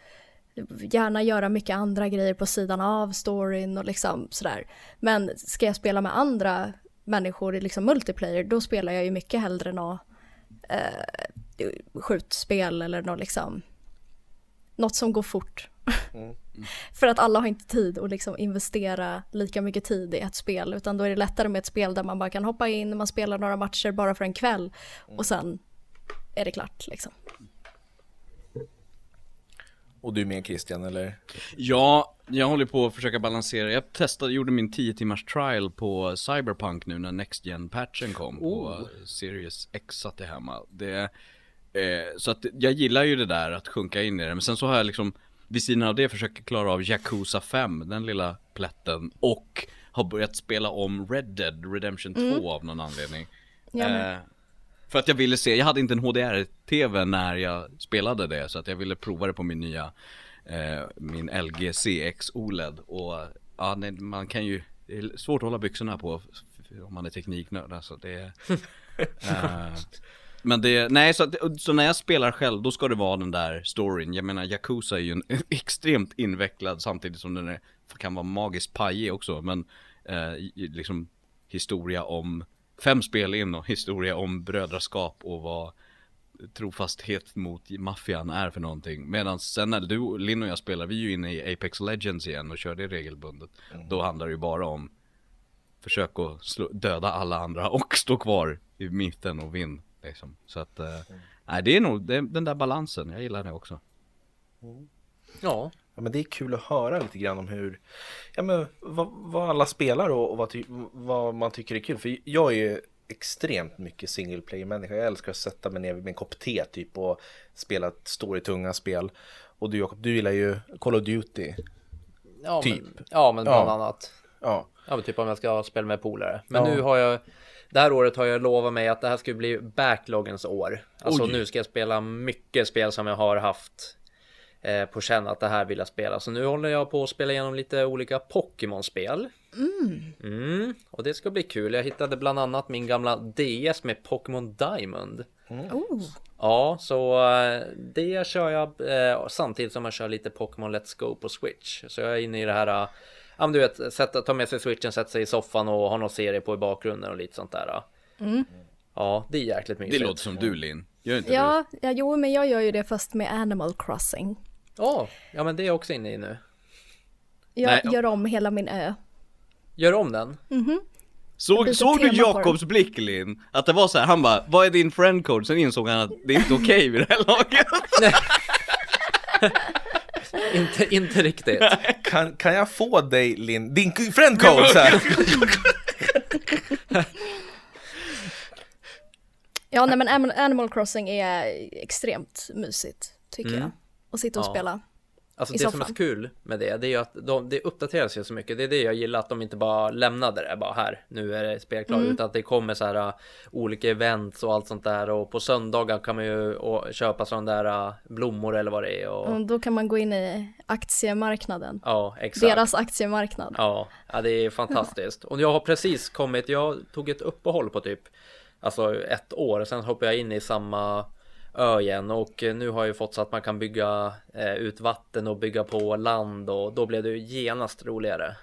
gärna göra mycket andra grejer på sidan av storyn och liksom sådär. Men ska jag spela med andra människor i liksom multiplayer, då spelar jag ju mycket hellre något eh, skjutspel eller något liksom, något som går fort. För att alla har inte tid att liksom investera lika mycket tid i ett spel, utan då är det lättare med ett spel där man bara kan hoppa in, man spelar några matcher bara för en kväll och sen är det klart liksom. Och du med Christian eller? Ja, jag håller på att försöka balansera. Jag testade, gjorde min 10 timmars trial på Cyberpunk nu när Next gen patchen kom på Series X satt hemma. Det, eh, så att jag gillar ju det där att sjunka in i det. Men sen så har jag liksom vid sidan av det försökt klara av Yakuza 5, den lilla plätten. Och har börjat spela om Red Dead Redemption 2 av någon anledning. Eh, för att jag ville se, jag hade inte en HDR-TV när jag spelade det så att jag ville prova det på min nya eh, Min LG CX OLED och ja, nej, man kan ju Det är svårt att hålla byxorna på om man är tekniknörd alltså det eh, Men det, nej så, att, så när jag spelar själv då ska det vara den där storyn. Jag menar Yakuza är ju en extremt invecklad samtidigt som den är, kan vara magiskt pajig också men eh, liksom historia om fem spel in och historia om brödraskap och vad trofasthet mot maffian är för någonting. Medan sen när du, Linn och jag spelar, vi är ju inne i Apex Legends igen och kör det regelbundet. Då handlar det ju bara om försök att slå, döda alla andra och stå kvar i mitten och vinn. Liksom. Så att, eh, nej det är nog det, är den där balansen, jag gillar det också. Ja, Ja, men det är kul att höra lite grann om hur, ja men vad, vad alla spelar och, och vad, vad man tycker är kul. För jag är ju extremt mycket single player människa. Jag älskar att sätta mig ner med en kopp te typ och spela ett storytunga spel. Och du Jakob, du gillar ju Call of Duty. ja Typ. Men, ja, men bland Ja. annat. Ja, Ja, men typ om jag ska spela med polare. Men Ja. nu har jag, det här året har jag lovat mig att det här ska bli backloggens år. Alltså Oj. nu ska jag spela mycket spel som jag har haft på känn att det här vill jag spela. Så nu håller jag på att spela igenom lite olika Pokémon-spel. Mm. Och det ska bli kul. Jag hittade bland annat min gamla DS med Pokémon Diamond. Oh. Ja, så eh, det kör jag eh, samtidigt som jag kör lite Pokémon Let's Go på Switch. Så jag är inne i det här, eh, ja men du vet, sätta, ta med sig switchen, sätta sig i soffan och ha någon serie på i bakgrunden och lite sånt där. eh. Ja, det är jäkligt Det mysigt. låter som du Linn, gör inte Ja, ja, jo men jag gör ju det fast med Animal Crossing. Ja, ja men det är jag också inne i nu. Jag Nej. gör om hela min ö. Gör om den. du? Såg, byter såg du Jakobs blick Linn? Att det var så här, han bara, vad är din friend code? Sen insåg han att det är inte okej vid det här laget. inte, inte riktigt. Kan, kan jag få dig, Linn, din friend code så här? Ja, nej men Animal- Animal Crossing är extremt mysigt, tycker Mm. jag. Att sitta och Ja. spela. Alltså det som är soffan. så kul med det, det är ju att de, det uppdateras ju så mycket. Det är det jag gillar, att de inte bara lämnade det bara här, nu är det spelklart, Mm. utan att det kommer så här uh, olika events och allt sånt där och på söndagar kan man ju och, köpa sådana där uh, blommor eller vad det är och Och då kan man gå in i aktiemarknaden. ja, exakt. Deras aktiemarknad. Ja, ja, det är fantastiskt. Och jag har precis kommit, jag tog ett uppehåll på typ Alltså ett år, sen hoppade jag in i samma ö igen och eh, nu har jag fått så att man kan bygga eh, ut vatten och bygga på land och då blev det ju genast roligare.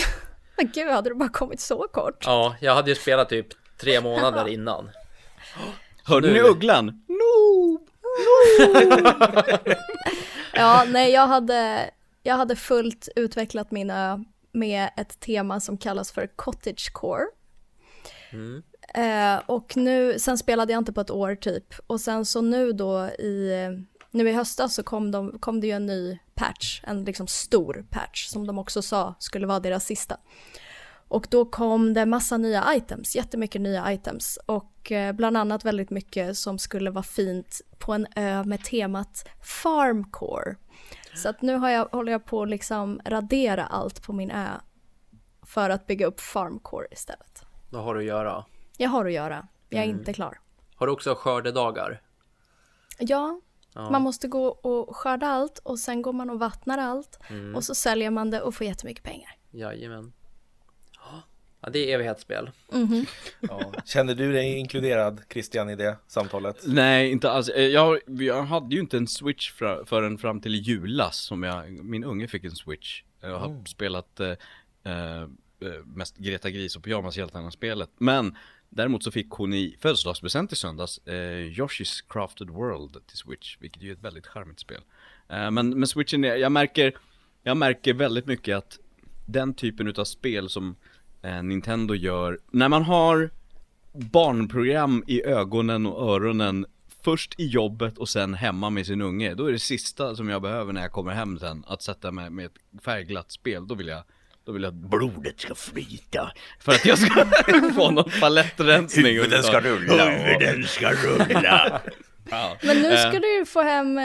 Men gud, hade du bara kommit så kort? Ja, jag hade ju spelat typ tre månader innan. Hörde Nu- ni ugglan? Ja, nej, jag hade, jag hade fullt utvecklat min ö med ett tema som kallas för cottagecore. Mm. Eh, och nu, sen spelade jag inte på ett år typ. Och sen så nu då i, nu i höstas så kom, de, kom det ju en ny patch, en liksom stor patch som de också sa skulle vara deras sista. Och då kom det massa nya items, jättemycket nya items. Och eh, bland annat väldigt mycket som skulle vara fint på en ö med temat farmcore. Så att nu har jag, håller jag på att liksom radera allt på min ö för att bygga upp farmcore istället. Då har du att göra. Jag har att göra, jag är Mm. inte klar. Har du också skördedagar? Ja, Ja. man måste gå och skörda allt och sen går man och vattnar allt Mm. och så säljer man det och får jättemycket pengar. Jajamän. Ja, det är evighetsspel. Mhm. Ja. Känner du dig inkluderad, Christian, i det samtalet? Nej, inte alls. Eh, Jag, jag hade ju inte en switch fra, förrän fram till julas som jag, min unge fick en switch. Jag har spelat eh, eh, mest Greta Gris och Pyjamashjältarna-spelet. Men däremot så fick hon i födelsedagspresent i söndags eh, Yoshi's Crafted World till Switch, vilket ju är ett väldigt charmigt spel. Eh, men, men switchen, är, jag märker, jag märker väldigt mycket att den typen utav spel som eh, Nintendo gör, när man har barnprogram i ögonen och öronen Först i jobbet och sen hemma med sin unge Då är det sista som jag behöver när jag kommer hem sen Att sätta mig med ett färgglatt spel Då vill jag då vill jag att blodet ska flyta För att jag ska få någon palettrensning Huvuden ska rulla. Huvuden ska rulla ja. Men nu Eh. ska du ju få hem eh,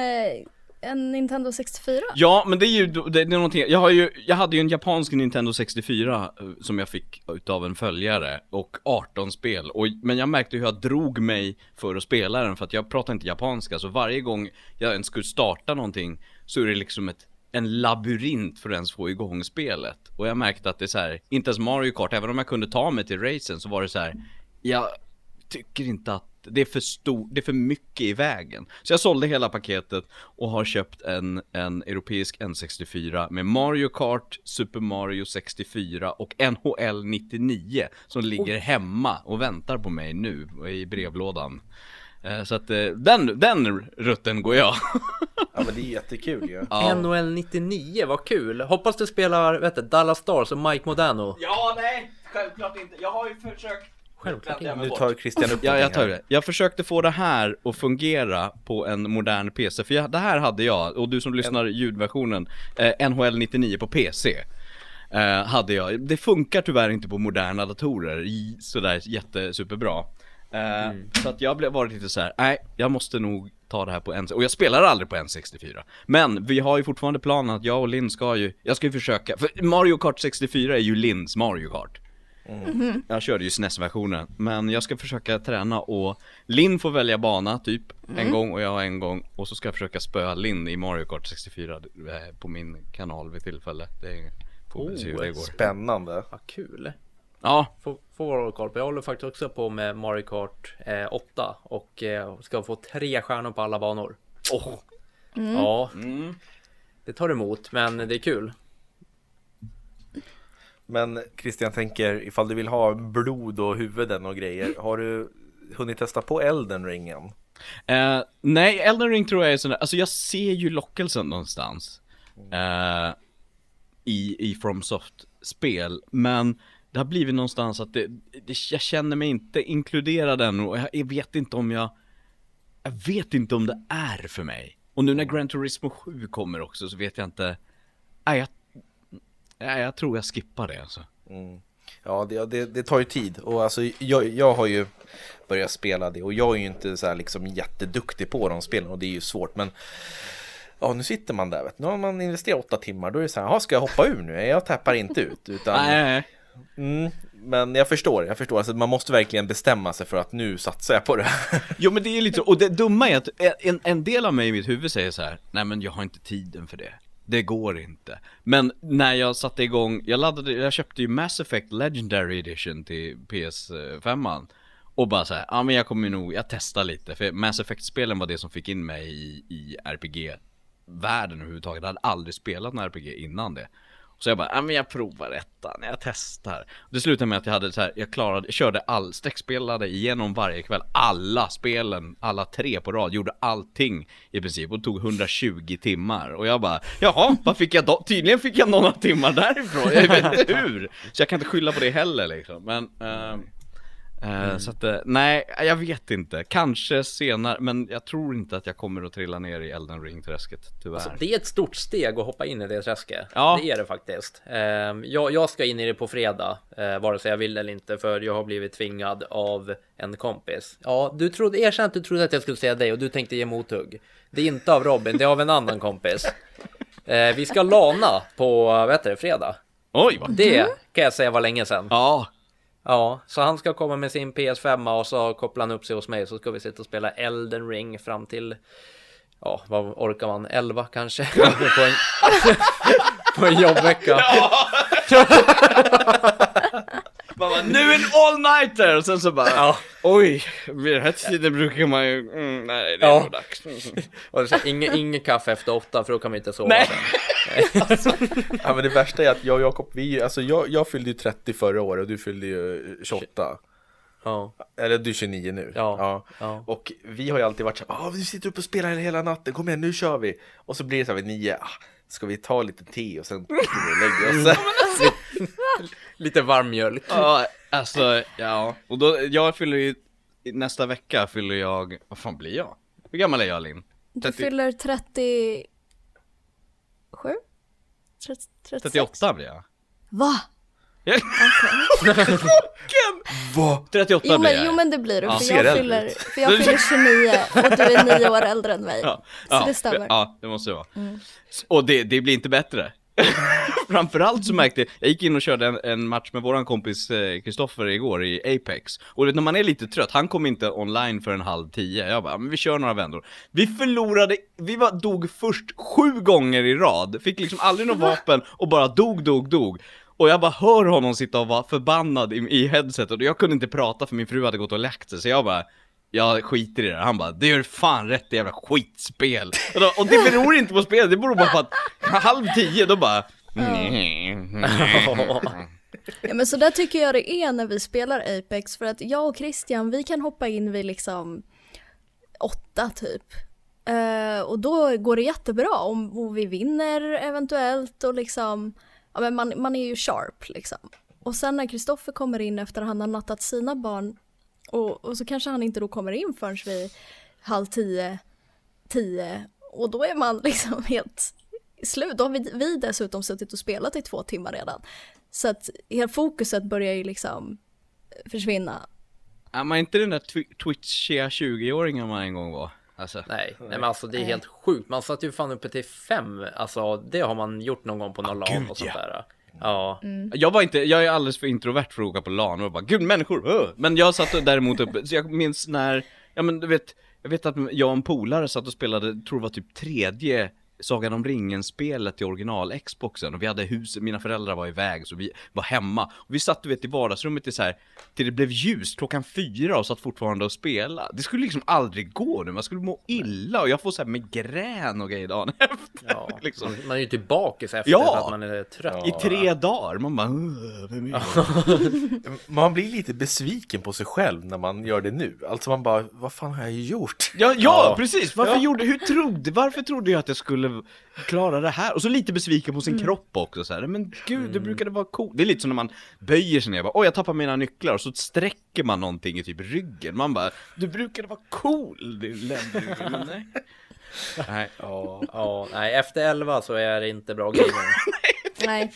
en Nintendo 64. Ja, men det är ju, det, det är någonting, jag har ju, jag hade ju en japansk Nintendo 64 eh, som jag fick utav en följare och 18 spel och, men jag märkte hur jag drog mig för att spela den för att jag pratar inte japanska så varje gång jag ens skulle starta någonting så är det liksom ett en labyrint för att ens få igång spelet Och jag märkte att det är så här, inte ens Mario Kart, även om jag kunde ta mig till racen så var det så här. Jag tycker inte att det är för stor, det är för mycket i vägen. Så jag sålde hela paketet och har köpt en, en europeisk N64 med Mario Kart, Super Mario 64 och NHL 99 som ligger hemma och väntar på mig nu i brevlådan. Eh, Så att eh, den, den rutten går jag. Ja, men det är jättekul ju. Ja. NHL 99, vad kul! Hoppas du spelar, vet du, Dallas Stars och Mike Modano. Ja, nej, självklart inte. Jag har ju försökt. Självklart inte. Nu tar Christian upp Ja, jag tar det. Jag försökte få det här att fungera på en modern PC, för jag, det här hade jag, och du som lyssnar ljudversionen, eh, NHL 99 på PC. Eh, hade jag. Det funkar tyvärr inte på moderna datorer i, sådär jättesuperbra. Eh, Så att jag blev varit lite så här: nej, jag måste nog ta det här på en, och jag spelar aldrig på N64. Men vi har ju fortfarande planen att jag och Linn ska ju, jag ska ju försöka, för Mario Kart 64 är ju Linns Mario Kart. Jag körde ju SNES-versionen, men jag ska försöka träna och Linn får välja bana typ en gång och jag en gång och så ska jag försöka spöa Linn i Mario Kart 64 eh, på min kanal vid tillfälle. Det får vi se hur det går. Spännande. Vad kul! Ja, Får, får hålla koll på. Jag håller faktiskt också på med Mario Kart eh, 8 och eh, ska få tre stjärnor på alla banor. Åh! Ja, mm. det tar emot, men det är kul. Men Christian tänker, ifall du vill ha blod och huvuden och grejer, har du hunnit testa på Elden ringen? Eh, nej, Elden Ring tror jag är sån där, alltså jag ser ju lockelsen någonstans. Eh, I, i FromSoft-spel, men det har blivit någonstans att det, det, jag känner mig inte inkluderad än och jag, vet inte om jag, jag vet inte om det är för mig. Och nu när Gran Turismo 7 kommer också så vet jag inte, nej jag, nej, jag tror jag skippar det alltså. Ja, det, det, det tar ju tid och alltså jag, jag har ju börjat spela det och jag är ju inte så här liksom jätteduktig på de spelen och det är ju svårt men Ja, nu sitter man där vet du. Nu har man investerat åtta timmar, då är det så här, "Jaha, ska jag hoppa ur nu? Jag tappar inte ut utan Nej, nej, nej mm, Men jag förstår, jag förstår, alltså man måste verkligen bestämma sig för att nu satsar jag på det Jo men det är lite så, och det dumma är att en, en del av mig i mitt huvud säger så här: nej men jag har inte tiden för det. Det går inte. Men när jag satte igång, jag laddade, jag köpte ju Mass Effect Legendary Edition till PS5 Och bara så ja ja men jag kommer nog, jag testar lite, för Mass Effect-spelen var det som fick in mig i, i RPG-världen överhuvudtaget. Jag hade aldrig spelat en RPG innan det. Så jag bara, ja men jag provar ettan, jag testar. Det slutade med att jag hade så här, jag klarade, jag körde all, streckspelade igenom varje kväll, alla spelen, alla tre på rad, gjorde allting i princip och tog 120 timmar. Och jag bara, jaha, vad fick jag då? Tydligen fick jag några timmar därifrån, jag vet inte hur. Så jag kan inte skylla på det heller liksom, men ehm, eh, Så att, eh, nej, jag vet inte. Kanske senare, men jag tror inte att jag kommer att trilla ner i Elden Ring-träsket, tyvärr. Alltså, det är ett stort steg att hoppa in i det träsket. Ja. Det är det faktiskt. Ehm, jag, jag ska in i det på fredag, eh, vare sig jag vill eller inte, för jag har blivit tvingad av en kompis. Ja, du trodde, erkänn att du trodde att jag skulle säga dig och du tänkte ge mothugg. Det är inte av Robin, det är av en annan kompis. Vi ska lana på, vad heter det, fredag. Oj, vad Det kan jag säga var länge sedan. Ja, Ja, så han ska komma med sin PS5 och så kopplar han upp sig hos mig så ska vi sitta och spela Elden Ring fram till Ja, vad orkar man? 11 kanske? på, en, på en jobbvecka. Man bara, nu en all-nighter! Och sen så bara, Ja. oj, vid den här tiden brukar man ju, mm, nej det är Ja. nog dags. Och så, ingen, ingen kaffe efter åtta för då kan vi inte sova Nej. sen. Ja men det värsta är att jag och Jakob, vi, alltså jag, jag fyllde ju 30 förra året och du fyllde ju 28 Ja, Eller du är 29 nu Ja, ja. Och vi har ju alltid varit så här, ah, vi sitter uppe och spelar hela natten, kom igen nu kör vi Och så blir det så här vid nio, ah, ska vi ta lite te och sen går vi och lägger oss lite varm mjölk. Ja, alltså, ja. Och då, jag fyller ju, nästa vecka fyller jag, vad fan blir jag? Hur gammal är jag Linn? Du 30 fyller 37? 30, 36? 38 blir jag. Va? Jag- Va? 38 Jo blir men, jag. jo men det blir du, Ja, för, jag fyller, för jag fyller 29 och du är nio år äldre än mig. Ja, Så ja, det stämmer. Mm. Ja, det måste det vara. Och det, det blir inte bättre. Framförallt så märkte jag, jag gick in och körde en, en match med våran kompis eh, Kristoffer igår i Apex. Och du vet, när man är lite trött, han kom inte online för en halv tio. Jag bara, men vi kör några vändor. Vi förlorade, vi var, dog först sju gånger i rad, fick liksom aldrig något vapen och bara dog, dog, dog. Och jag bara hör honom sitta och vara förbannad i, i headsetet och jag kunde inte prata för min fru hade gått och lagt sig, så jag bara jag skiter i det. Han bara, det gör fan rätt jävla skitspel. Och, då, och det beror inte på spelet, det beror bara på att halv tio, då bara... Ja men så där tycker jag det är när vi spelar Apex för att jag och Christian vi kan hoppa in vid liksom åtta typ. Eh, och då går det jättebra om och vi vinner eventuellt och liksom, ja men man, man är ju sharp liksom. Och sen när Kristoffer kommer in efter att han har nattat sina barn och, och så kanske han inte då kommer in förrän vid halv tio, tio och då är man liksom helt slut. Då har vi, vi dessutom suttit och spelat i två timmar redan. Så att hela fokuset börjar ju liksom försvinna. Är man inte den där twi- twitchiga 20-åringen man en gång var? Alltså. Nej, nej men alltså det är helt sjukt. Man satt ju fan uppe till fem. Alltså det har man gjort någon gång på någon LAN gud, och sånt ja. där. Ja, Jag var inte, jag är alldeles för introvert för att åka på LAN. Och bara gud människor, öh." Men jag satt däremot uppe, så jag minns när, ja men du vet, jag vet att jag och en polare satt och spelade, tror det var typ tredje Sagan om ringen-spelet i original Xboxen och vi hade huset, mina föräldrar var iväg så vi var hemma och vi satt du vet i vardagsrummet till så här till det blev ljust klockan fyra och satt fortfarande och spelade. Det skulle liksom aldrig gå nu, man skulle må illa och jag får så här migrän och grejer dagen efter. ja. liksom. Man, är ju tillbaka efter Ja. för att man är trött. I tre dagar, man bara? Man blir lite besviken på sig själv när man gör det nu Alltså man bara, vad fan har jag gjort? Ja, ja, Ja. precis! Varför gjorde, hur trodde, varför trodde jag att jag skulle klara det här? Och så lite besviken på sin kropp också så här. men gud, det brukade vara coolt. Det är lite som när man böjer sig ner, bara, oj jag tappar mina nycklar, och så sträcker man någonting i typ ryggen. Man bara, du brukade vara cool, det länder men nej. Nej. Ja, ja, nej, efter 11 så är det inte bra gaming. Nej,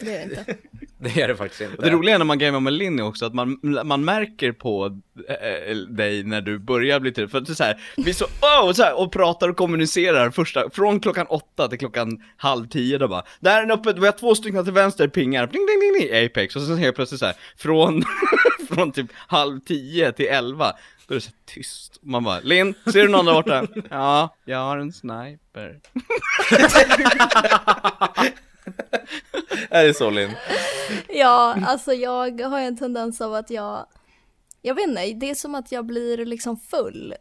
det är det inte. Det är det faktiskt inte. Och det roliga när man gamear med Linny också, att man, man märker på äh, dig när du börjar bli trött, för att det är så här, vi så, oh, så här, och pratar och kommunicerar första, från klockan åtta till klockan halv tio då bara, där är den uppe, vi har två stycken till vänster, pingar, ding, ding, ding, ding, Apex, och sen helt plötsligt så här, från, från typ halv tio till elva, då är det så tyst. Man bara, Linn, ser du någon där borta? Ja, jag har en sniper. Är det så Linn? Ja, alltså jag har en tendens av att jag, jag vet inte, det är som att jag blir liksom full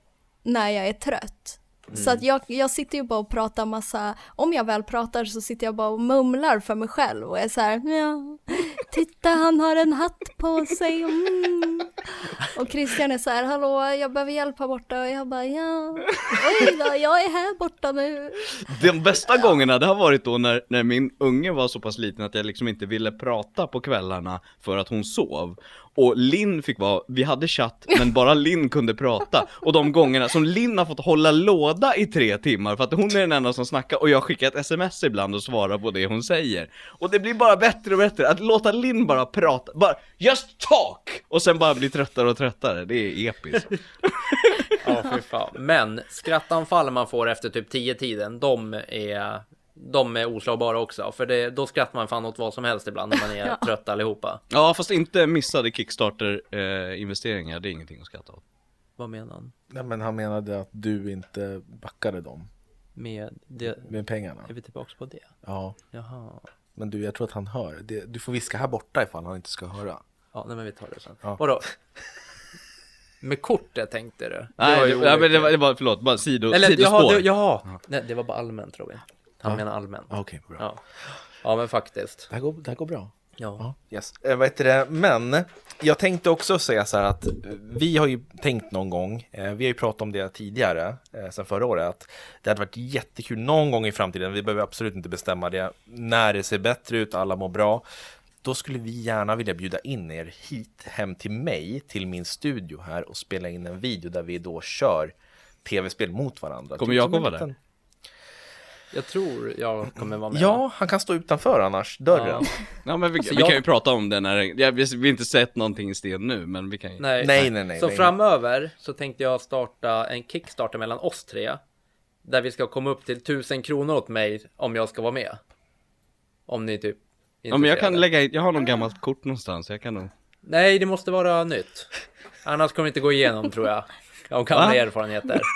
när jag är trött. Så att jag, jag sitter ju bara och pratar massa, om jag väl pratar så sitter jag bara och mumlar för mig själv och är så här, ja, titta han har en hatt på sig, mm. Och Christian är så här, hallå jag behöver hjälp här borta och jag bara, ja, oj då, jag är här borta nu. De bästa gångerna det har varit då när, när min unge var så pass liten att jag liksom inte ville prata på kvällarna för att hon sov. Och Linn fick vara, vi hade chatt men bara Linn kunde prata. Och de gångerna som Linn har fått hålla låda i tre timmar för att hon är den enda som snackar och jag skickar ett sms ibland och svarar på det hon säger. Och det blir bara bättre och bättre att låta Linn bara prata, bara just talk! Och sen bara bli tröttare och tröttare, det är episkt. Ja, fy fan. Men skrattanfall man får efter typ 10 tiden, de är, de är oslagbara också. För det, då skrattar man fan åt vad som helst ibland när man är trött allihopa. Ja fast inte missade Kickstarter-investeringar, det är ingenting att skratta åt. Vad menar han? Nej men han menade att du inte backade dem Med det? med pengarna. Är vi tillbaks på det? Ja, Jaha. men du jag tror att han hör. Det, du får viska här borta ifall han inte ska höra. Ja, nej men vi tar det sen. Ja. Vadå? Med kortet tänkte du? Nej, var det, ju ja, men det, var, det var, förlåt, bara sido, Eller sidospår. jaha, det, jaha. Nej, det var bara allmänt Robin. Han menar allmänt. Okej, bra. Ja. ja, men faktiskt. Det, här går, det här går bra. Ja. Yes. Eh, vad heter det? Men jag tänkte också säga så här att eh, vi har ju tänkt någon gång, eh, vi har ju pratat om det tidigare, eh, sen förra året, att det hade varit jättekul någon gång i framtiden, vi behöver absolut inte bestämma det, när det ser bättre ut, alla mår bra, då skulle vi gärna vilja bjuda in er hit hem till mig, till min studio här och spela in en video där vi då kör tv-spel mot varandra. Kommer Typ Jakob vara där? Jag tror jag kommer vara med. Ja, han kan stå utanför annars, dörren. Ja. Ja men vi, Alltså, vi jag- kan ju prata om det när, ja, vi, vi har inte sett någonting i sten nu, men vi kan ju Nej, Nej, nej, nej, Så nej. framöver så tänkte jag starta en Kickstarter mellan oss tre. Där vi ska komma upp till 1000 kronor åt mig om jag ska vara med. Om ni typ Ja men jag kan lägga in, jag har någon gammalt kort någonstans, jag kan nog Nej, det måste vara nytt. Annars kommer det inte gå igenom tror jag. Av gamla erfarenheter.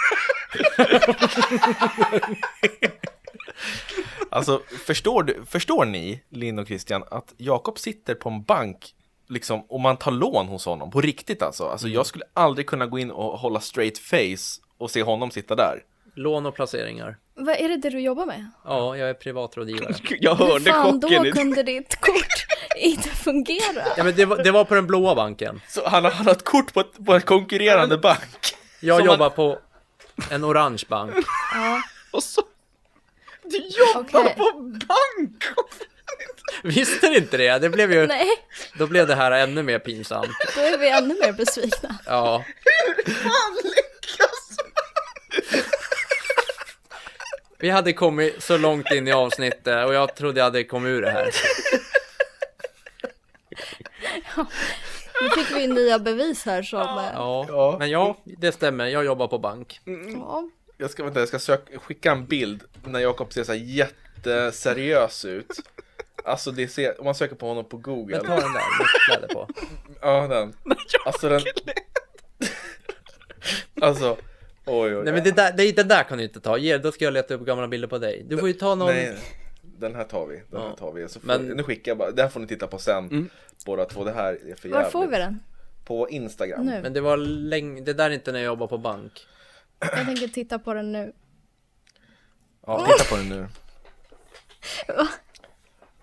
Alltså, förstår, du, förstår ni, Linn och Christian, att Jakob sitter på en bank liksom, och man tar lån hos honom, på riktigt alltså. Alltså jag skulle aldrig kunna gå in och hålla straight face och se honom sitta där. Lån och placeringar. Vad är det det du jobbar med? Ja, jag är privatrådgivare. Jag Hur hörde fan chocken då kunde ditt kort inte fungera? Ja, men det var, det var på den blåa banken. Så han, har- han har ett kort på, ett, på en konkurrerande bank. Jag Som jobbar på en orange bank. Ja, Och så... Du jobbar Okej. på bank! Visste ni inte det? Det blev ju... nej, Då blev det här ännu mer pinsamt. då är vi ännu mer besvikna. Ja. Fan lyckas! Vi hade kommit så långt in i avsnittet och jag trodde jag hade kommit ur det här. Nu fick vi nya bevis här som... Ja, Ja. men ja, det stämmer. Jag jobbar på bank. Ja. Jag ska, vänta, jag ska söka, skicka en bild när Jakob ser så här jätteseriös ut. Alltså det ser, om man söker på honom på Google. Men ta den där med kläder på. Ja, den. Alltså den. Alltså, oj oj. Nej men det där, det, det där kan du inte ta. Ge, då ska jag leta upp gamla bilder på dig. Du får ju ta någon... Nej, den här tar vi. Den här tar vi. Så får, Men- Nu skickar jag bara, det här får ni titta på sen. Båda två, det här är för Var jävligt. får vi den? På Instagram. Nu. Men det var länge, det där är inte när jag jobbar på bank. Jag tänker titta på den nu. Ja, titta på den nu.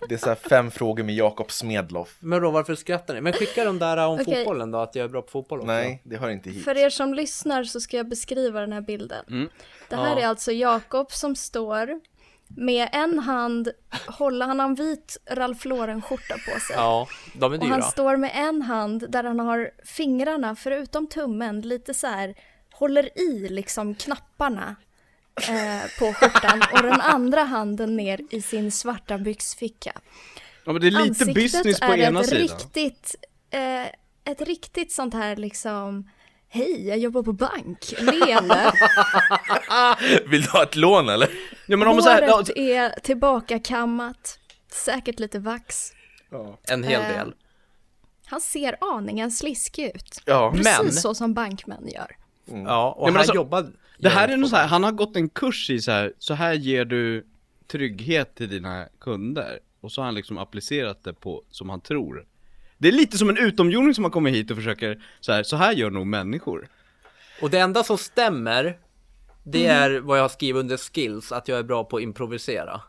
Det är så här fem frågor med Jakob Smedloff. Men då varför skrattar ni? Men skicka de där om Okej. fotbollen då, att jag är bra på fotboll också. Nej, det hör inte hit. För er som lyssnar så ska jag beskriva den här bilden. Det här Ja. är alltså Jakob som står med en hand, håller han har en vit Ralph Lauren skjorta på sig. Ja, de är Och han står med en hand där han har fingrarna, förutom tummen, lite så här håller i liksom knapparna eh, på skjortan och den andra handen ner i sin svarta byxficka. Ja men det är lite Ansiktet business på är ena ett sidan. riktigt, eh, ett riktigt sånt här liksom Hej, jag jobbar på bank. Leende. Vill du ha ett lån eller? Ja men ja, Håret är tillbakakammat. Säkert lite vax. En hel Eh, del. Han ser aningen sliskig ut. Ja. Precis Men- så som bankmän gör. Ja, och men han alltså, jobbar... det här är nog så här, han har gått en kurs i så här, så här ger du trygghet till dina kunder. Och så har han liksom applicerat det på, som han tror. Det är lite som en utomjording som har kommit hit och försöker, så här, så här gör nog människor. Och det enda som stämmer, det är vad jag har skrivit under skills, att jag är bra på att improvisera.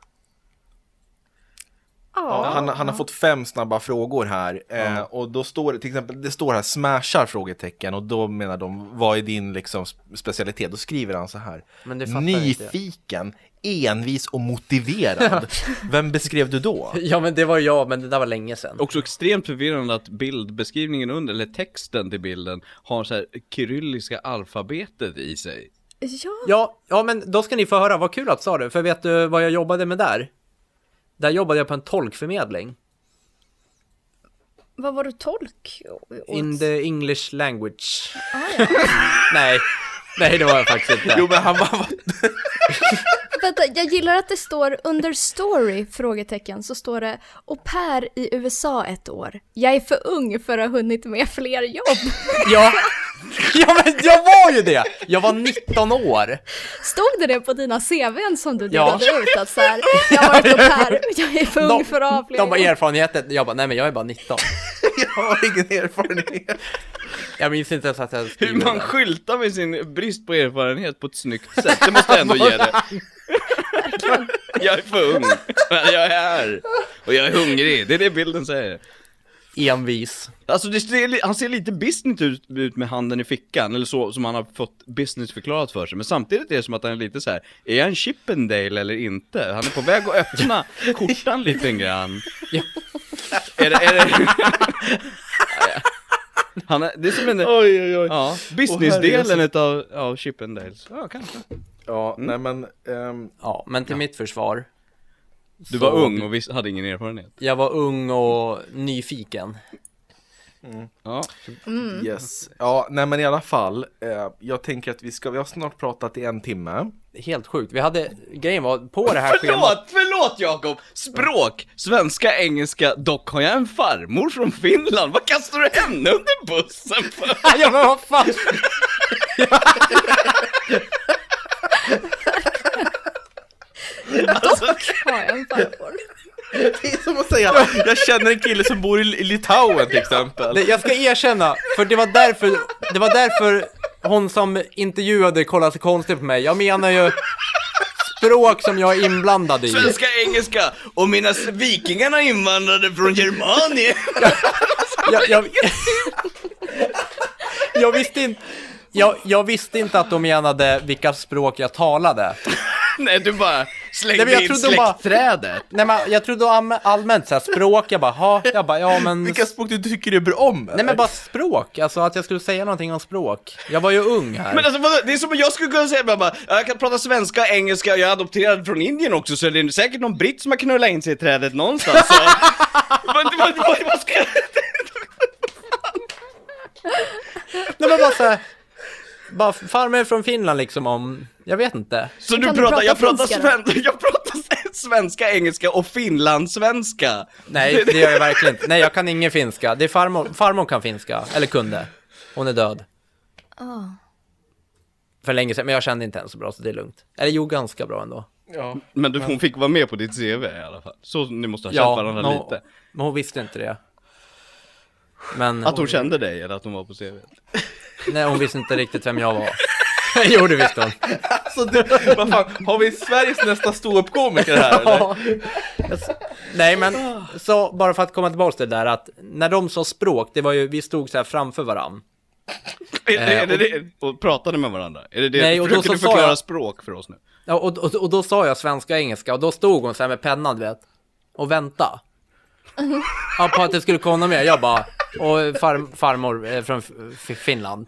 Ja, Han, han har fått fem snabba frågor här eh, och då står det till exempel, det står här smashar frågetecken och då menar de, vad är din liksom sp- specialitet? Då skriver han så här, Men fattar jag inte. nyfiken, envis och motiverad. Vem beskrev du då? Ja men det var jag, men det där var länge sedan. Också extremt förvirrande att bildbeskrivningen under, eller texten till bilden, har så här kyrilliska alfabetet i sig. ja. Ja, ja men då ska ni få höra, vad kul att du sa det, för vet du vad jag jobbade med där? Där jobbade jag på en tolkförmedling. vad var du tolk? åt? In the English language. Ah, ja. Nej, nej det var jag faktiskt inte. Jo men han var, Vänta, jag gillar att det står under story? Frågetecken, så står det au pair i USA ett år. Jag är för ung för att ha hunnit med fler jobb. Ja, ja men jag var ju det! Jag var 19 år. Stod det det på dina CVn som du Ja. delade ut? Att så här, jag har varit au pair, jag är för ung De, för att ha fler de har jobb. erfarenheter, jag bara, nej men jag är bara 19. jag har ingen erfarenhet. Jag minns inte ens att jag Hur man det. skyltar med sin brist på erfarenhet på ett snyggt sätt, det måste jag ändå ge det. Jag är för ung, men jag är här. Och jag är hungrig, det är det bilden säger. Envis. Alltså det ser, han ser lite business ut, ut med handen i fickan, eller så som han har fått business förklarat för sig. Men samtidigt är det som att han är lite så här: är en Chippendale eller inte? Han är på väg att öppna skjortan lite grann. Ja. Är det, är det... Han är, det är som en, Oj oj oj. ja, businessdelen utav, av Chippendales. Ja, kanske. Ja, nej men, ehm, Ja, men till mitt försvar. Du var ung och visst hade ingen erfarenhet. Jag var ung och nyfiken. Ja. yes. Ja, nej men i alla fall, eh, jag tänker att vi ska, vi har snart pratat i en timme. Helt sjukt. Vi hade, grejen var, på det här schemat. Förlåt, förlåt Jakob! Språk! Svenska, engelska, dock har jag en farmor från Finland. Vad kastar du henne under bussen för? ja men vad fan! Har jag en farmor? Det är som att säga, jag känner en kille som bor i, Litauen till exempel. Det, jag ska erkänna, för det var därför, det var därför hon som intervjuade kollade så konstigt på mig. Jag menar ju språk som jag är inblandad i. Svenska, engelska och mina vikingarna invandrade från Germanien. Jag, jag, jag visste inte, jag, jag visste inte att de menade vilka språk jag talade. Nej, du bara Nej, slängde men jag in trodde bara- släktträdet. Nej men jag trodde allm- allmänt så här, språk, jag bara, ha, jag bara, ja men... Vilka språk du tycker är bra om? Nej men bara språk, alltså att jag skulle säga någonting om språk. Jag var ju ung här. Men alltså vadå? det är som att jag skulle kunna säga bara, bara jag kan prata svenska, engelska, jag är adopterad från Indien också så det är säkert någon britt som har knullat in sig i trädet någonstans så. vad, vad, vad, vad ska jag... Nej men bara så här, bara farmor från Finland liksom om, jag vet inte. Så du du pratar, prata jag pratar, sven, jag pratar svenska, engelska och finlandssvenska. Nej, det gör jag verkligen inte. Nej, jag kan ingen finska. Det är farmor, farmor kan finska, eller kunde. Hon är död. Ah. För länge sedan, men jag kände inte henne så bra så det är lugnt. Eller jo, ganska bra ändå. Ja. Men du, hon fick vara med på ditt CV i alla fall. Så ni måste ha känt Ja, varandra men, lite. men hon visste inte det. Men Att hon kände dig eller att hon var på CV? nej, hon visste inte riktigt vem jag var. jo, det visste hon. Alltså du, vad fan, har vi Sveriges nästa ståuppkomiker här eller? Nej, men så bara för att komma tillbaka till det där att när de sa språk, det var ju, vi stod så här framför varann. Är, det- är det och-? Och pratade med varandra? Är det det? Nej, och då Försöker så du förklara jag- språk för oss nu? Ja, och, och, och då sa jag svenska och engelska och då stod hon så här med pennan, du vet. Och vänta. Ja, på att det skulle komma mer. Jag bara, och far, farmor eh, från Finland.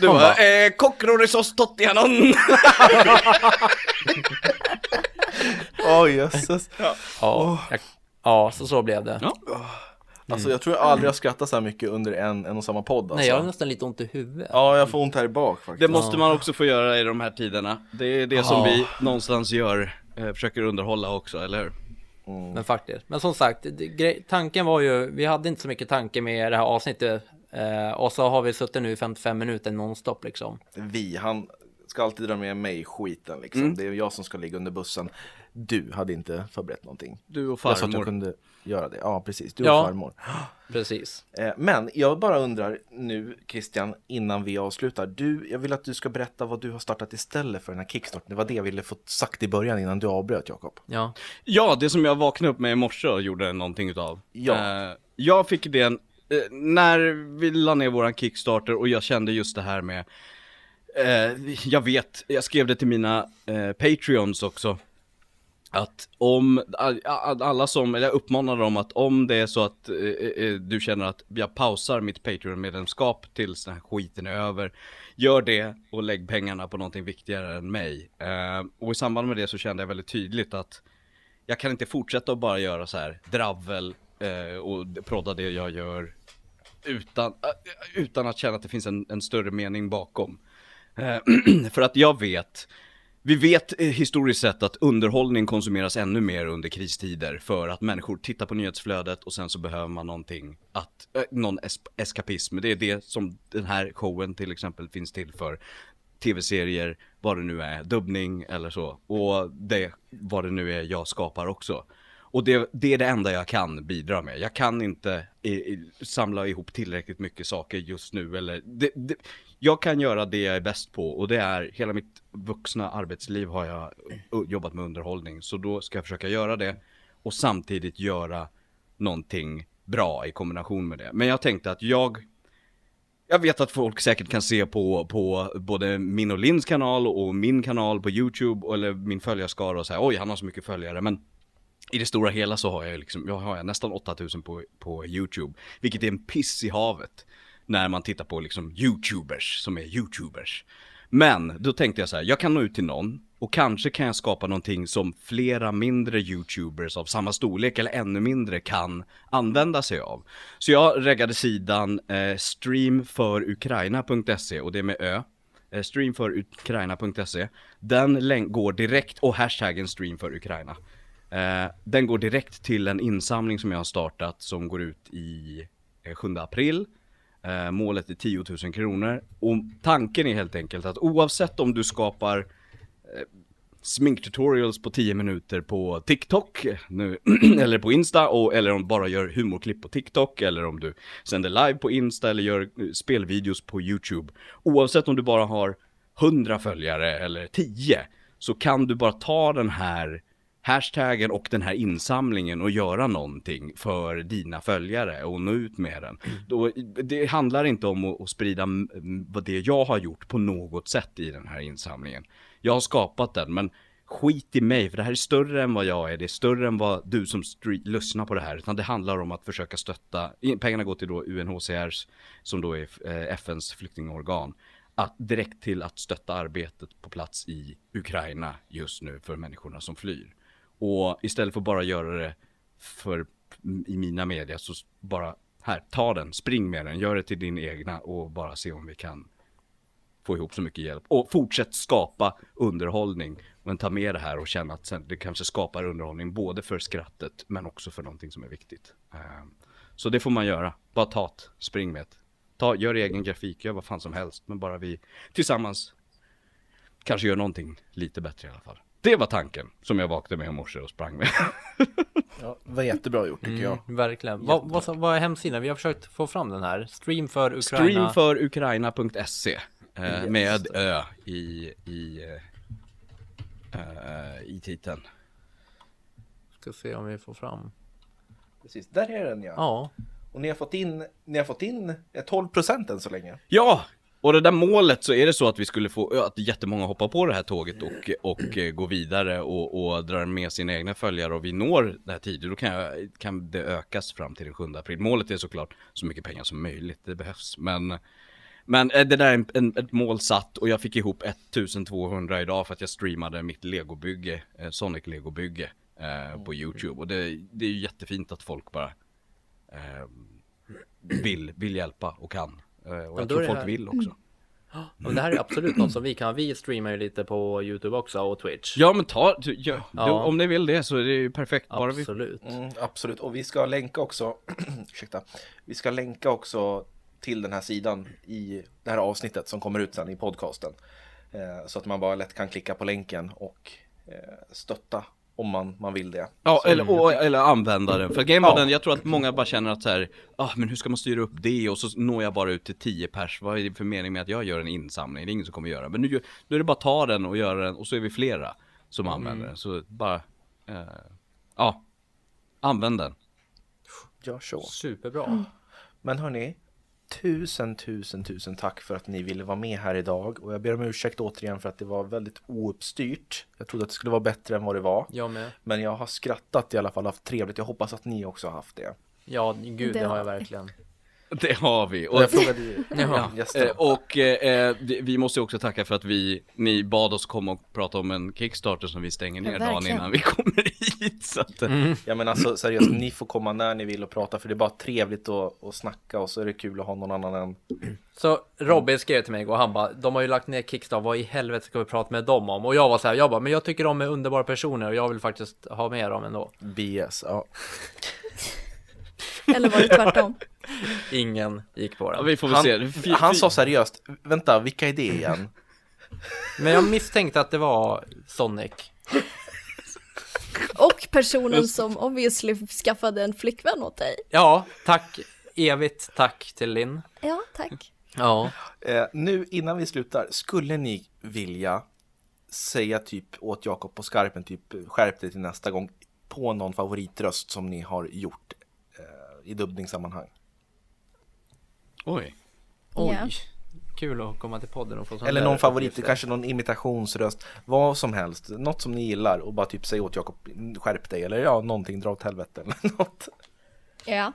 Du bara, bara- eh, kockrorissos tottianon! Åh jösses. Ja, jag, ja så så blev det. Ja. Alltså jag tror jag aldrig har skrattat så här mycket under en, en och samma podd alltså. Nej, jag har nästan lite ont i huvudet. Ja, jag får ont här i bak faktiskt. Det måste man också få göra i de här tiderna. Det är det som Ja. vi någonstans gör, eh, försöker underhålla också, eller hur? Men faktiskt. Men som sagt, tanken var ju, vi hade inte så mycket tanke med det här avsnittet. Eh, och så har vi suttit nu i 55 minuter nonstop liksom. Vi, han ska alltid dra med mig i skiten liksom. Mm. Det är jag som ska ligga under bussen. Du hade inte förberett någonting. Du och Jag sa att jag farmor. kunde göra det. Ja, precis. Du Ja. och farmor. Precis. Eh, Men jag bara undrar nu Christian, innan vi avslutar. Du, jag vill att du ska berätta vad du har startat istället för den här kickstarten. Det var det jag ville få sagt i början innan du avbröt Jakob. Ja. Ja, det som jag vaknade upp med i morse och gjorde någonting utav. Ja. Eh, jag fick idén, Eh, när vi la ner våran Kickstarter och jag kände just det här med, eh, jag vet, jag skrev det till mina eh, Patreons också. Att om, alla som, eller jag uppmanar dem att om det är så att eh, eh, eh, du känner att jag pausar mitt Patreon-medlemskap tills den här skiten är över. Gör det och lägg pengarna på någonting viktigare än mig. Eh, och i samband med det så kände jag väldigt tydligt att jag kan inte fortsätta att bara göra så här dravel eh, och prodda det jag gör utan, äh, utan att känna att det finns en, en större mening bakom. Eh, för att jag vet, vi vet eh, historiskt sett att underhållning konsumeras ännu mer under kristider för att människor tittar på nyhetsflödet och sen så behöver man någonting att, eh, någon es eskapism. Det är det som den här showen till exempel finns till för. Tv-serier, vad det nu är, dubbning eller så. Och det, vad det nu är jag skapar också. Och det, det är det enda jag kan bidra med. Jag kan inte i, i, samla ihop tillräckligt mycket saker just nu. Eller, det, det, jag kan göra det jag är bäst på och det är, hela mitt vuxna arbetsliv har jag jobbat med underhållning. Så då ska jag försöka göra det och samtidigt göra någonting bra i kombination med det. Men jag tänkte att jag jag vet att folk säkert kan se på, på både min och Lins kanal och min kanal på YouTube eller min följarskara och säga oj han har så mycket följare men i det stora hela så har jag liksom, jag har nästan 8000 på, på YouTube vilket är en piss i havet när man tittar på liksom YouTubers som är YouTubers. Men då tänkte jag så här, jag kan nå ut till någon och kanske kan jag skapa någonting som flera mindre YouTubers av samma storlek eller ännu mindre kan använda sig av. Så jag reggade sidan eh, streamforukraina.se och det är med ö. Eh, streamforukraina.se. Den går direkt, och hashtaggen streamforukraina. Eh, den går direkt till en insamling som jag har startat som går ut i eh, 7 april. Eh, målet är 10 000 kronor. Och tanken är helt enkelt att oavsett om du skapar eh, sminktutorials på 10 minuter på TikTok nu, eller på Insta och, eller om du bara gör humorklipp på TikTok eller om du sänder live på Insta eller gör eh, spelvideos på YouTube. Oavsett om du bara har 100 följare eller 10 så kan du bara ta den här hashtaggen och den här insamlingen och göra någonting för dina följare och nå ut med den. Då, det handlar inte om att, sprida vad det jag har gjort på något sätt i den här insamlingen. Jag har skapat den, men skit i mig, för det här är större än vad jag är, det är större än vad du som lyssnar på det här, utan det handlar om att försöka stötta, pengarna går till då UNHCRs, som då är eh, FNs flyktingorgan, att direkt till att stötta arbetet på plats i Ukraina just nu för människorna som flyr. Och istället för att bara göra det för i mina media så bara här, ta den, spring med den, gör det till din egna och bara se om vi kan få ihop så mycket hjälp. Och fortsätt skapa underhållning. Men ta med det här och känna att sen, det kanske skapar underhållning både för skrattet men också för någonting som är viktigt. Ehm, så det får man göra. Bara ta det, spring med det. Ta, gör egen grafik, gör vad fan som helst. Men bara vi tillsammans kanske gör någonting lite bättre i alla fall. Det var tanken som jag vaknade med i morse och sprang med. Ja, det var jättebra gjort tycker jag. Mm, verkligen. Vad, vad, vad är hemsidan? Vi har försökt få fram den här. Stream för Ukraina. Streamforukraina.se eh, med ö i, i, eh, eh, i titeln. Ska se om vi får fram. Precis, där är den ja. Ja. Och ni har fått in, ni har fått in eh, 12% än så länge. Ja! Och det där målet så är det så att vi skulle få, att jättemånga hoppar på det här tåget och, och eh, går vidare och, och drar med sina egna följare och vi når det här tidigt, då kan, jag, kan det ökas fram till den 7 april. Målet är såklart så mycket pengar som möjligt, det behövs. Men Men eh, det där är en, en, ett mål satt och jag fick ihop 1200 idag för att jag streamade mitt legobygge, eh, Sonic legobygge eh, på YouTube. Och det, det är ju jättefint att folk bara eh, vill, vill hjälpa och kan. Eh, och Ja, jag tror det folk här- vill också. Men det här är absolut något som vi kan. Vi streamar ju lite på YouTube också och Twitch. Ja men ta, du, ja, Ja. Du, om ni vill det så är det ju perfekt. Bara vi, Absolut. Mm, absolut, och vi ska länka också, ursäkta, vi ska länka också till den här sidan i det här avsnittet som kommer ut sen i podcasten. Eh, så att man bara lätt kan klicka på länken och eh, stötta om man, man vill det. Ja, eller, och, eller använda den. För grejen var Ja. den, jag tror att många bara känner att så här, ah, men hur ska man styra upp det? Och så når jag bara ut till 10 pers. Vad är det för mening med att jag gör en insamling? Det är ingen som kommer göra. Men nu, då är det bara att ta den och göra den och så är vi flera som använder den. Så bara, eh, ja, använd den. Gör så. Superbra. Men hörni, tusen, tusen, tusen tack för att ni ville vara med här idag. Och jag ber om ursäkt återigen för att det var väldigt ouppstyrt. Jag trodde att det skulle vara bättre än vad det var. Jag med. Men jag har skrattat i alla fall, haft trevligt. Jag hoppas att ni också har haft det. Ja, gud det, Det har jag verkligen. Det har vi. Och Och, jag frågade ju Ja. gästerna. eh, och eh, det- vi måste också tacka för att vi, ni bad oss komma och prata om en Kickstarter som vi stänger Ja, ner dagen verkligen. innan vi kommer hit. Så att, eh, Ja men alltså seriöst, ni får komma när ni vill och prata för det är bara trevligt att, att snacka och så är det kul att ha någon annan än Så Robin skrev till mig och han bara, de har ju lagt ner Kickstarter, vad i helvete ska vi prata med dem om? Och jag var så här, jag bara, men jag tycker de är underbara personer och jag vill faktiskt ha med dem ändå. BS. Ja. Eller var det tvärtom? Ingen gick på ja, den. vi får väl Han, se. Fy- han fy- sa seriöst, vänta vilka är det igen? Men jag misstänkte att det var Sonic. Och personen som obviously skaffade en flickvän åt dig. Ja, tack. Evigt tack till Linn. Ja, tack. Ja. Eh, nu innan vi slutar, skulle ni vilja säga typ åt Jakob på skarpen, typ skärp dig till nästa gång på någon favoritröst som ni har gjort eh, i dubbningssammanhang? Oj. Oj. Ja. Kul att komma till podden och få sån Eller någon favorit, uppgifter. kanske någon imitationsröst, vad som helst, något som ni gillar och bara typ säga åt Jakob, skärp dig eller ja, någonting, dra åt helvete eller något. Ja.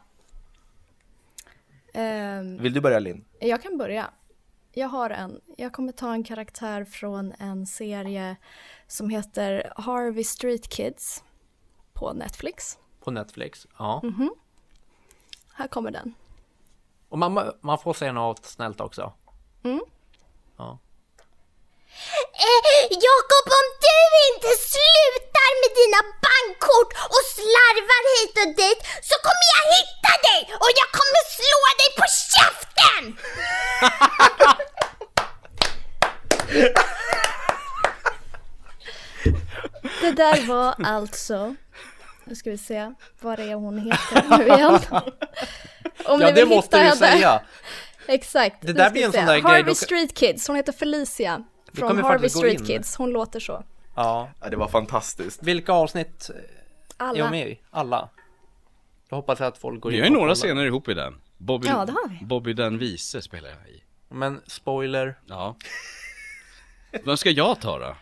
Ehm, Vill du börja Linn? jag kan börja. Jag har en. Jag kommer ta en karaktär från en serie som heter Harvey Street Kids på Netflix. På Netflix. Ja. Här kommer den. Och man, man får säga något snällt också. Ja. Eh, Jakob, om du inte slutar med dina bankkort och slarvar hit och dit så kommer jag hitta dig och jag kommer slå dig på käften! Det där var alltså, nu ska vi se, vad det är hon heter nu igen. Om Ja, ni det vill måste hitta du henne. säga. Exakt. Det där blir vi en sån där grej, Harvey Street Kids, hon heter Felicia. Från Harvey Street in. Kids, hon låter så. Ja. Ja, det var fantastiskt. Vilka avsnitt är Alla. hon med i? Alla? Då hoppas jag att folk går in Vi har ju några scener ihop i den. Bobby, Ja, det har vi. Bobby den vise spelar jag i. Men spoiler. Ja. Vem ska jag ta då?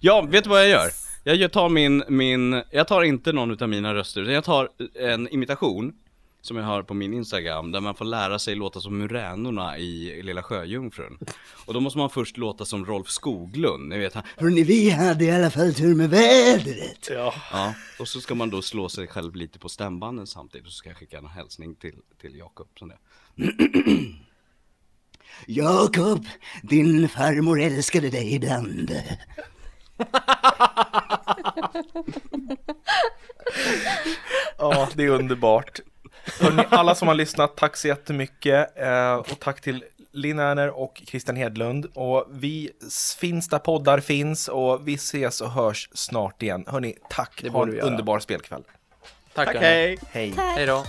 Ja, vet du vad jag gör? Jag tar min, min, jag tar inte någon utav mina röster, utan jag tar en imitation som jag har på min Instagram, där man får lära sig låta som muränorna i Lilla Sjöjungfrun. Och då måste man först låta som Rolf Skoglund, ni vet han, Hörrni, vi hade i alla fall tur med vädret. Ja. Ja, och så ska man då slå sig själv lite på stämbanden samtidigt, och så ska jag skicka en hälsning till, till Jakob. Jakob, din farmor älskade dig ibland. Ja, det är underbart. Hörrni, alla som har lyssnat, tack så jättemycket. Eh, och tack till Linn Erner och Christian Hedlund. Och vi finns där poddar finns och vi ses och hörs snart igen. Hörni, tack. Det ha en underbar spelkväll. Tack, Tack, hej! Hej. Tack. Hej då.